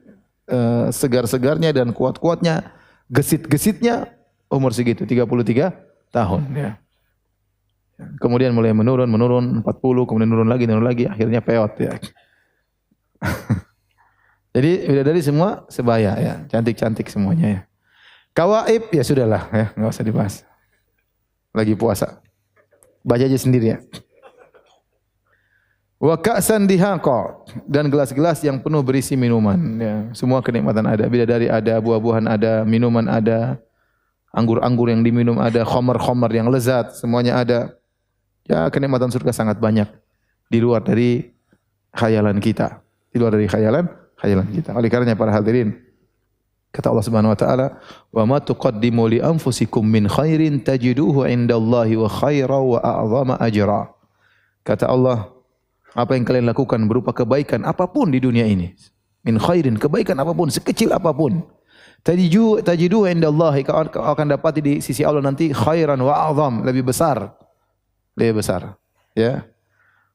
uh, segar-segarnya dan kuat-kuatnya, gesit-gesitnya umur segitu 33 tahun ya. Kemudian mulai menurun, menurun 40, kemudian menurun lagi, menurun lagi, akhirnya peot ya. Jadi dari semua sebaya ya, cantik-cantik semuanya ya. Kawaib ya sudahlah ya, nggak usah dibahas. Lagi puasa. Baca aja sendiri ya. Wa ka'san dan gelas-gelas yang penuh berisi minuman ya. Semua kenikmatan ada. Bila dari ada buah-buahan ada, minuman ada. anggur-anggur yang diminum ada, khamar-khamar yang lezat, semuanya ada. Ya, kenikmatan surga sangat banyak di luar dari khayalan kita. Di luar dari khayalan, khayalan kita. Oleh karenanya para hadirin, kata Allah Subhanahu wa taala, "Wa ma tuqaddimu li anfusikum min khairin tajiduhu indallahi wa khaira wa a'zama ajra." Kata Allah, apa yang kalian lakukan berupa kebaikan apa pun di dunia ini, min khairin, kebaikan apa pun, sekecil apa pun, tajidu tajidu indallahi akan dapat di sisi Allah nanti khairan wa a'zam, lebih besar. Lebih besar. Ya.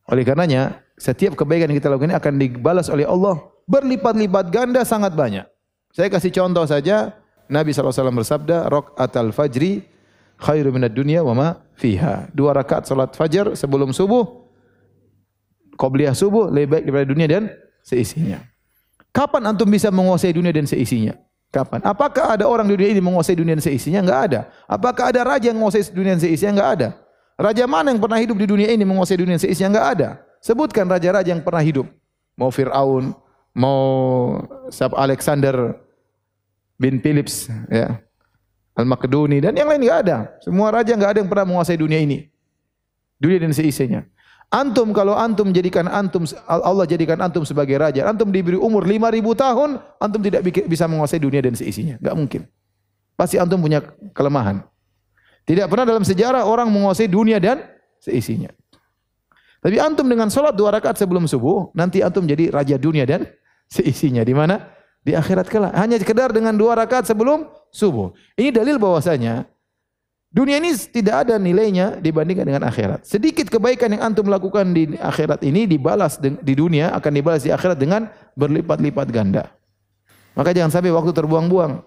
Oleh karenanya, setiap kebaikan yang kita lakukan ini akan dibalas oleh Allah berlipat-lipat ganda sangat banyak. Saya kasih contoh saja, Nabi SAW bersabda, Rok atal fajri khairu minad dunya wa ma fiha. Dua rakaat salat fajar sebelum subuh, qobliyah subuh lebih baik daripada dunia dan seisinya. Kapan antum bisa menguasai dunia dan seisinya? Kapan? Apakah ada orang di dunia ini menguasai dunia dan seisinya? Enggak ada. Apakah ada raja yang menguasai dunia dan seisinya? Enggak ada. Raja mana yang pernah hidup di dunia ini menguasai dunia seisinya? Enggak ada. Sebutkan raja-raja yang pernah hidup. Mau Fir'aun, mau Alexander bin Philips, ya. Al-Makedoni dan yang lain enggak ada. Semua raja enggak ada yang pernah menguasai dunia ini. Dunia dan seisinya. Antum kalau antum jadikan antum Allah jadikan antum sebagai raja, antum diberi umur 5000 tahun, antum tidak bisa menguasai dunia dan seisinya. Enggak mungkin. Pasti antum punya kelemahan. Tidak pernah dalam sejarah orang menguasai dunia dan seisinya. Tapi antum dengan sholat dua rakaat sebelum subuh, nanti antum jadi raja dunia dan seisinya. Di mana? Di akhirat kelak. Hanya sekedar dengan dua rakaat sebelum subuh. Ini dalil bahwasanya dunia ini tidak ada nilainya dibandingkan dengan akhirat. Sedikit kebaikan yang antum lakukan di akhirat ini dibalas di dunia akan dibalas di akhirat dengan berlipat-lipat ganda. Maka jangan sampai waktu terbuang-buang.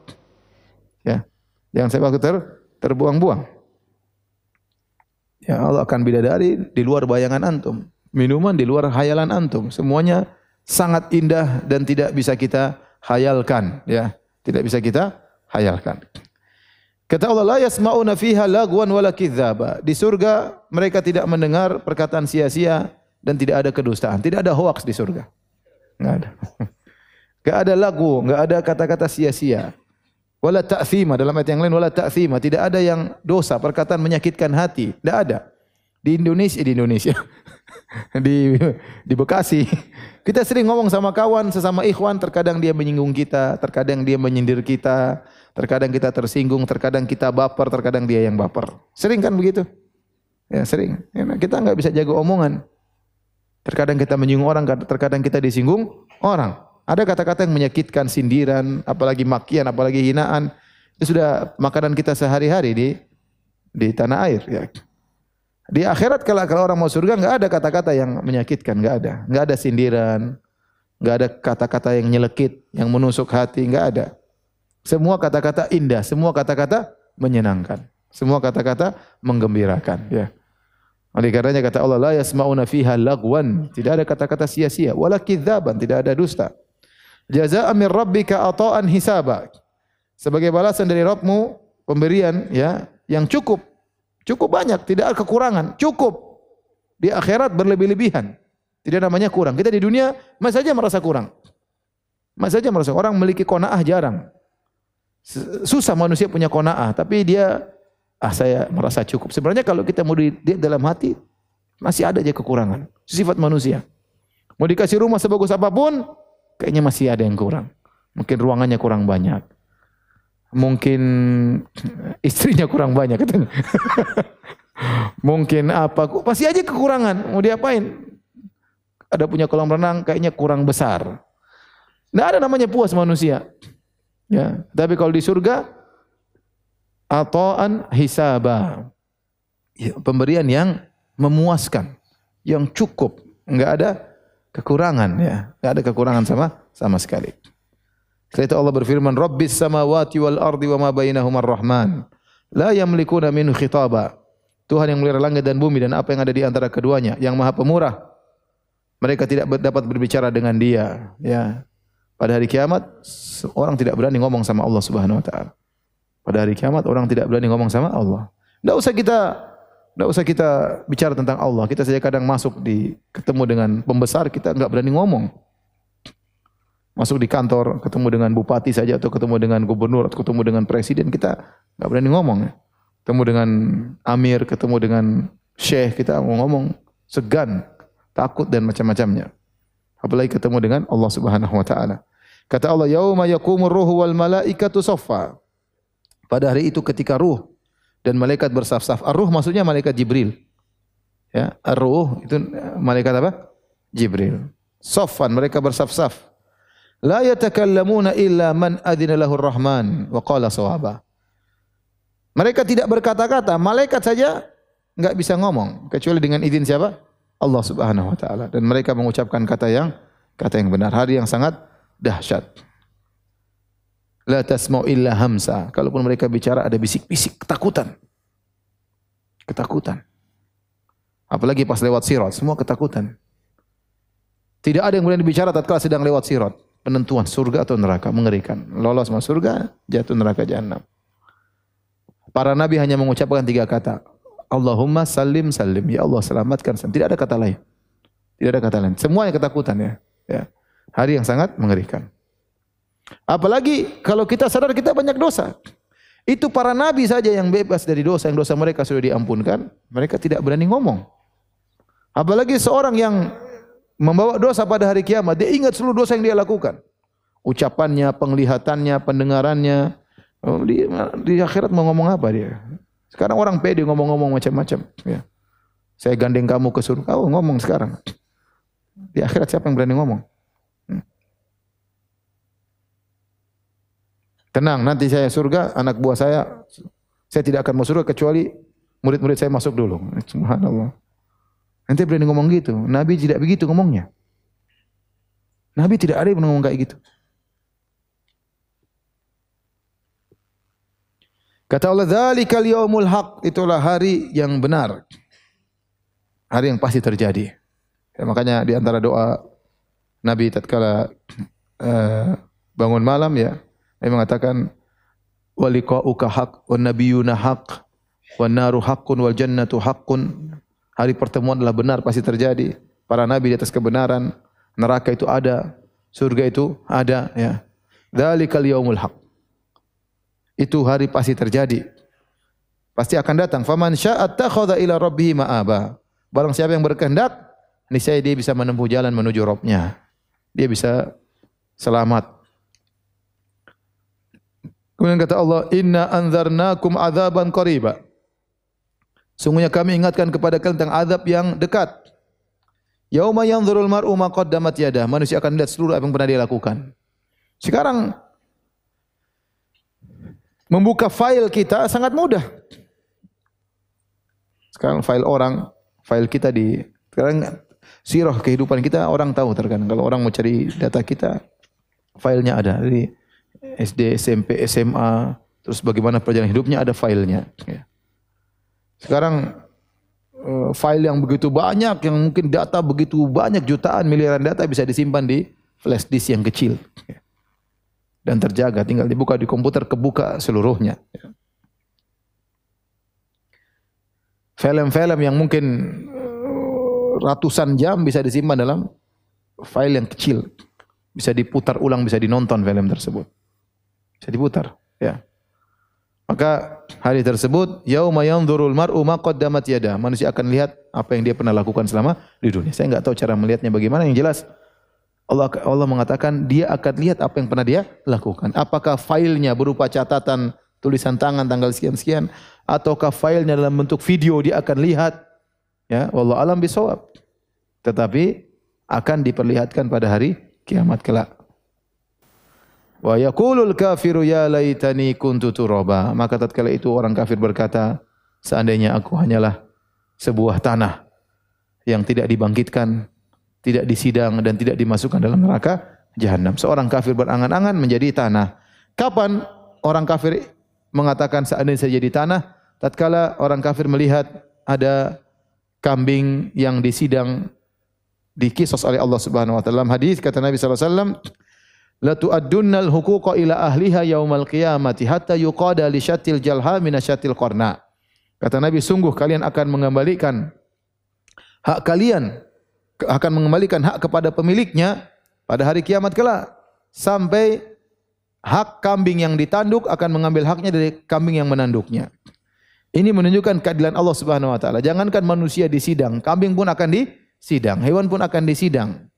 Ya. Jangan sampai waktu ter terbuang-buang. Ya Allah akan bidadari di luar bayangan antum. Minuman di luar hayalan antum. Semuanya sangat indah dan tidak bisa kita hayalkan. Ya, tidak bisa kita hayalkan. Kata Allah, la yasma'una fiha lagwan wala. Di surga mereka tidak mendengar perkataan sia-sia dan tidak ada kedustaan. Tidak ada hoax di surga. Enggak ada. Enggak ada lagu, enggak ada kata-kata sia-sia. Wala ta'thima dalam ayat yang lain wala ta'thima, tidak ada yang dosa, perkataan menyakitkan hati, tidak ada. Di Indonesia di Indonesia. di di Bekasi. Kita sering ngomong sama kawan, sesama ikhwan, terkadang dia menyinggung kita, terkadang dia menyindir kita, terkadang kita tersinggung, terkadang kita baper, terkadang dia yang baper. Sering kan begitu? Ya, sering. Ya, kita nggak bisa jaga omongan. Terkadang kita menyinggung orang, terkadang kita disinggung orang. Ada kata-kata yang menyakitkan, sindiran, apalagi makian, apalagi hinaan. Itu sudah makanan kita sehari-hari di di tanah air. Ya. Di akhirat kalau, kalau orang mau surga nggak ada kata-kata yang menyakitkan, nggak ada, nggak ada sindiran, nggak ada kata-kata yang nyelekit, yang menusuk hati, nggak ada. Semua kata-kata indah, semua kata-kata menyenangkan, semua kata-kata menggembirakan. Ya. Oleh karenanya kata Allah, la yasma'una fiha lagwan, tidak ada kata-kata sia-sia, wala kidzaban, tidak ada dusta. Jazaa'an min rabbika ata'an hisaba. Sebagai balasan dari Rabbmu pemberian ya yang cukup. Cukup banyak, tidak ada kekurangan, cukup. Di akhirat berlebih-lebihan. Tidak namanya kurang. Kita di dunia masih saja merasa kurang. Masih saja merasa orang memiliki kona'ah jarang. Susah manusia punya kona'ah, tapi dia ah saya merasa cukup. Sebenarnya kalau kita mau di dalam hati masih ada aja kekurangan. Sifat manusia. Mau dikasih rumah sebagus apa pun, kayaknya masih ada yang kurang. Mungkin ruangannya kurang banyak. Mungkin istrinya kurang banyak katanya. Mungkin apa? Pasti aja kekurangan. Mau diapain? Ada punya kolam renang kayaknya kurang besar. Tidak ada namanya puas manusia. Ya, tapi kalau di surga atoan hisaba. Ya, pemberian yang memuaskan, yang cukup, enggak ada kekurangan ya. Enggak ada kekurangan sama sama sekali. Itu Allah berfirman, "Rabbis samawati wal ardi wa ma bainahuma ar-Rahman, la yamlikuna minhu khitaba." Tuhan yang melihara langit dan bumi dan apa yang ada di antara keduanya, yang Maha Pemurah. Mereka tidak dapat berbicara dengan Dia, ya. Pada hari kiamat orang tidak berani ngomong sama Allah Subhanahu wa taala. Pada hari kiamat orang tidak berani ngomong sama Allah. Tidak usah kita tidak usah kita bicara tentang Allah. Kita saja kadang masuk di ketemu dengan pembesar kita enggak berani ngomong. Masuk di kantor, ketemu dengan bupati saja atau ketemu dengan gubernur atau ketemu dengan presiden kita nggak berani ngomong. Ketemu dengan amir, ketemu dengan syekh kita mau ngomong segan, takut dan macam-macamnya. Apalagi ketemu dengan Allah Subhanahu wa taala. Kata Allah, "Yauma yaqumur ruhu wal malaikatu saffa." Pada hari itu ketika ruh dan malaikat bersaf-saf. Ar-ruh maksudnya malaikat Jibril. Ya, ar-ruh itu malaikat apa? Jibril. Saffan mereka bersaf-saf. La yatakallamuna illa man adzina lahu rahman wa qala sawaba. Mereka tidak berkata-kata, malaikat saja enggak bisa ngomong kecuali dengan izin siapa? Allah Subhanahu wa taala dan mereka mengucapkan kata yang kata yang benar. Hari yang sangat dahsyat. La tasma'u illa hamsa. Kalaupun mereka bicara ada bisik-bisik ketakutan. Ketakutan. Apalagi pas lewat sirat, semua ketakutan. Tidak ada yang boleh bicara tatkala sedang lewat sirat. Penentuan surga atau neraka mengerikan. Lolos masuk surga, jatuh neraka jahanam. Para nabi hanya mengucapkan tiga kata. Allahumma salim salim. Ya Allah selamatkan. Tidak ada kata lain. Tidak ada kata lain. Semuanya ketakutan ya. ya. Hari yang sangat mengerikan. Apalagi kalau kita sadar kita banyak dosa. Itu para nabi saja yang bebas dari dosa, yang dosa mereka sudah diampunkan, mereka tidak berani ngomong. Apalagi seorang yang membawa dosa pada hari kiamat, dia ingat seluruh dosa yang dia lakukan. Ucapannya, penglihatannya, pendengarannya. Oh, di, di akhirat mau ngomong apa dia? Sekarang orang pede ngomong-ngomong macam-macam. Ya. Saya gandeng kamu ke surga. Oh, ngomong sekarang. Di akhirat siapa yang berani ngomong? Tenang, nanti saya surga, anak buah saya, saya tidak akan masuk surga kecuali murid-murid saya masuk dulu. Subhanallah. Nanti berani ngomong gitu. Nabi tidak begitu ngomongnya. Nabi tidak ada yang ngomong kayak gitu. Kata Allah, "Dzalikal yaumul haq." Itulah hari yang benar. Hari yang pasti terjadi. Ya, makanya di antara doa Nabi tatkala uh, bangun malam ya, Nabi mengatakan waliqa'uka haq wan nabiyyuna haq wan naru haqqun wal jannatu haqqun. Hari pertemuan adalah benar pasti terjadi. Para nabi di atas kebenaran, neraka itu ada, surga itu ada ya. Dzalikal yaumul haq. Itu hari pasti terjadi. Pasti akan datang. Faman syaa'a takhadha ila rabbih ma'aba. Barang siapa yang berkehendak, niscaya dia bisa menempuh jalan menuju Rabbnya. Dia bisa selamat Kemudian kata Allah, "Inna anzarnakum adzaban qariba." Sungguhnya kami ingatkan kepada kalian tentang azab yang dekat. Yauma yanzurul mar'u ma qaddamat yadah. Manusia akan lihat seluruh apa yang pernah dia lakukan. Sekarang membuka file kita sangat mudah. Sekarang file orang, file kita di sekarang sirah kehidupan kita orang tahu terkadang kalau orang mau cari data kita filenya ada. Jadi SD, SMP, SMA, terus bagaimana perjalanan hidupnya ada filenya. Ya. Sekarang uh, file yang begitu banyak, yang mungkin data begitu banyak jutaan miliaran data bisa disimpan di flash disk yang kecil ya. dan terjaga. Tinggal dibuka di komputer kebuka seluruhnya. Ya. Film-film yang mungkin uh, ratusan jam bisa disimpan dalam file yang kecil. Bisa diputar ulang, bisa dinonton film tersebut. Bisa diputar, ya. Maka hari tersebut yauma yanzurul mar'u ma qaddamat yada. Manusia akan lihat apa yang dia pernah lakukan selama di dunia. Saya enggak tahu cara melihatnya bagaimana yang jelas Allah Allah mengatakan dia akan lihat apa yang pernah dia lakukan. Apakah filenya berupa catatan tulisan tangan tanggal sekian-sekian ataukah filenya dalam bentuk video dia akan lihat ya wallahu alam bisawab. Tetapi akan diperlihatkan pada hari kiamat kelak. Wa yaqulul kafiru ya laitani kuntu turaba. Maka tatkala itu orang kafir berkata, seandainya aku hanyalah sebuah tanah yang tidak dibangkitkan, tidak disidang dan tidak dimasukkan dalam neraka jahanam. Seorang kafir berangan-angan menjadi tanah. Kapan orang kafir mengatakan seandainya saya jadi tanah? Tatkala orang kafir melihat ada kambing yang disidang dikisos oleh Allah Subhanahu wa taala. Hadis kata Nabi sallallahu alaihi wasallam, la tu'addunnal huquqa ila ahliha yaumal qiyamati hatta yuqada li syatil jalha min syatil qarna. Kata Nabi, sungguh kalian akan mengembalikan hak kalian akan mengembalikan hak kepada pemiliknya pada hari kiamat kelak sampai hak kambing yang ditanduk akan mengambil haknya dari kambing yang menanduknya. Ini menunjukkan keadilan Allah Subhanahu wa taala. Jangankan manusia disidang, kambing pun akan disidang, hewan pun akan disidang.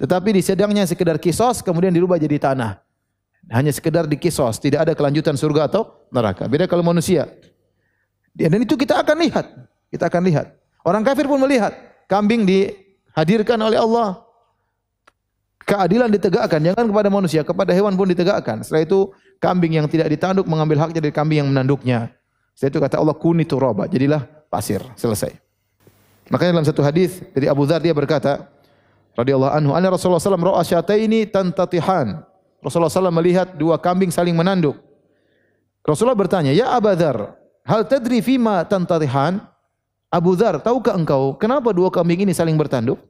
Tetapi disidangnya sekedar kisos kemudian dirubah jadi tanah. Hanya sekedar dikisos, tidak ada kelanjutan surga atau neraka. Beda kalau manusia. Dan itu kita akan lihat. Kita akan lihat. Orang kafir pun melihat kambing dihadirkan oleh Allah. Keadilan ditegakkan jangan kepada manusia, kepada hewan pun ditegakkan. Setelah itu kambing yang tidak ditanduk mengambil haknya dari kambing yang menanduknya. Setelah itu kata Allah kuni turaba, jadilah pasir. Selesai. Makanya dalam satu hadis dari Abu Dzar dia berkata, radhiyallahu anhu, anna Rasulullah sallallahu alaihi wasallam ra'a syataini tantatihan. Rasulullah SAW melihat dua kambing saling menanduk. Rasulullah bertanya, "Ya Abu Dzar, hal tadri fima tantatihan?" Abu Dzar, tahukah engkau kenapa dua kambing ini saling bertanduk?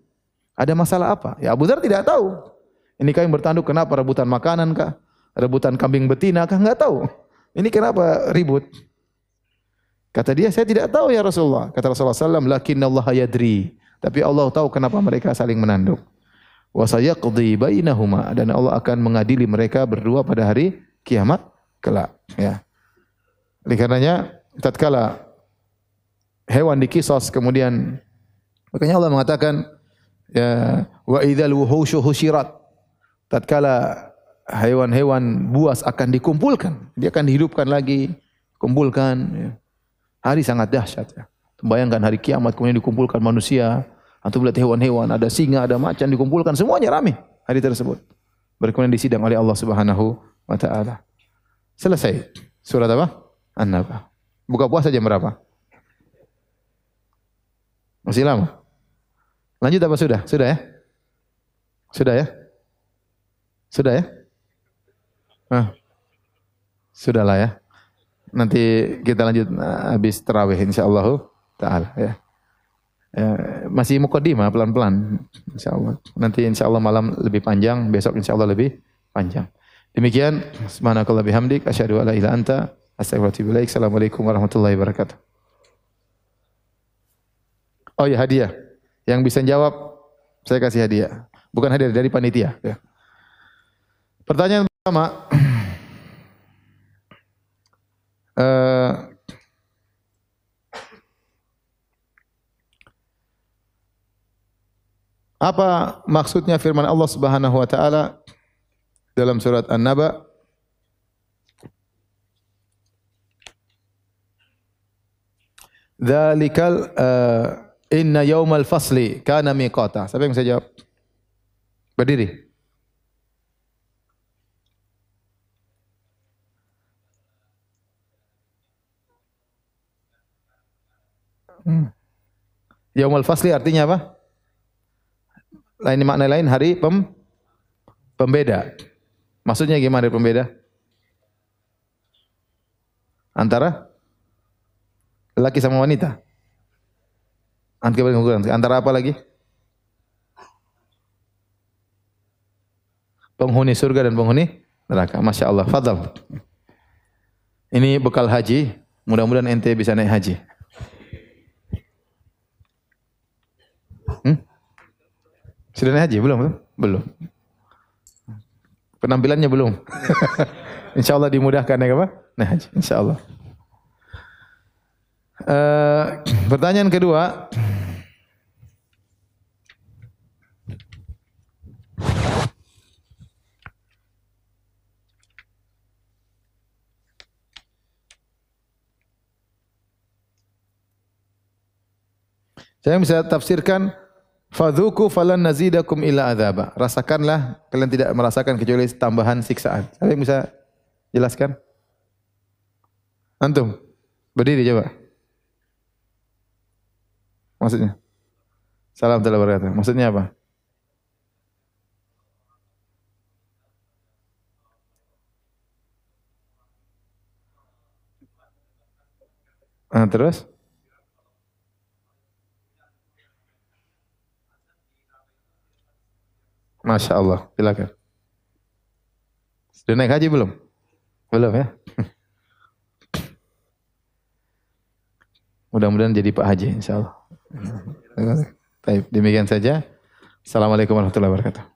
Ada masalah apa? Ya Abu Dzar tidak tahu. Ini kambing bertanduk kenapa? Rebutan makanan kah? Rebutan kambing betina kah? Enggak tahu. Ini kenapa ribut? Kata dia, saya tidak tahu ya Rasulullah. Kata Rasulullah SAW, lakinna Allah yadri. Tapi Allah tahu kenapa mereka saling menanduk. Wa sayaqdi bainahuma dan Allah akan mengadili mereka berdua pada hari kiamat kelak, ya. Oleh karenanya tatkala hewan dikisos kemudian makanya Allah mengatakan ya wa idzal wuhushu husyirat tatkala hewan-hewan buas akan dikumpulkan dia akan dihidupkan lagi kumpulkan ya. hari sangat dahsyat ya bayangkan hari kiamat kemudian dikumpulkan manusia atau melihat hewan-hewan ada singa ada macan dikumpulkan semuanya ramai hari tersebut berkemudian disidang oleh Allah Subhanahu wa taala selesai surat apa An-Naba buka puasa jam berapa masih lama? Lanjut apa sudah? Sudah ya? Sudah ya? Sudah ya? Ah. Sudahlah ya. Nanti kita lanjut ah, habis tarawih insyaallah taala ya. ya masih mukadimah pelan-pelan insyaallah. Nanti insyaallah malam lebih panjang, besok insyaallah lebih panjang. Demikian subhanakallah bihamdik asyhadu an la ilaha anta astaghfiruka Assalamualaikum warahmatullahi wabarakatuh. Oh ya hadiah. Yang bisa jawab saya kasih hadiah. Bukan hadiah dari panitia. Ya. Pertanyaan pertama. uh, apa maksudnya firman Allah Subhanahu wa taala dalam surat An-Naba? Dzalikal uh, Inna yaumal fasli kana miqata. Siapa yang bisa jawab? Berdiri. Hmm. Yaumal fasli artinya apa? Lain makna lain hari pem pembeda. Maksudnya gimana hari pembeda? Antara laki sama wanita. Antara apa lagi? Penghuni surga dan penghuni neraka. Masya Allah. Fadal. Ini bekal haji. Mudah-mudahan ente bisa naik haji. Hmm? Sudah naik haji? Belum? Belum. Penampilannya belum. Insya Allah dimudahkan ya apa? Naik haji. Insya Allah. Uh, pertanyaan kedua. Saya bisa tafsirkan fadhuku falan nazidakum illa adzaba. Rasakanlah kalian tidak merasakan kecuali tambahan siksaan. Saya bisa jelaskan? Antum berdiri coba. Maksudnya? Salam telah berkata. Maksudnya apa? Nah, terus? Masya Allah, silakan. Sudah naik haji belum? Belum ya? Mudah-mudahan jadi Pak Haji insya Allah. Baik, demikian saja. Assalamualaikum warahmatullahi wabarakatuh.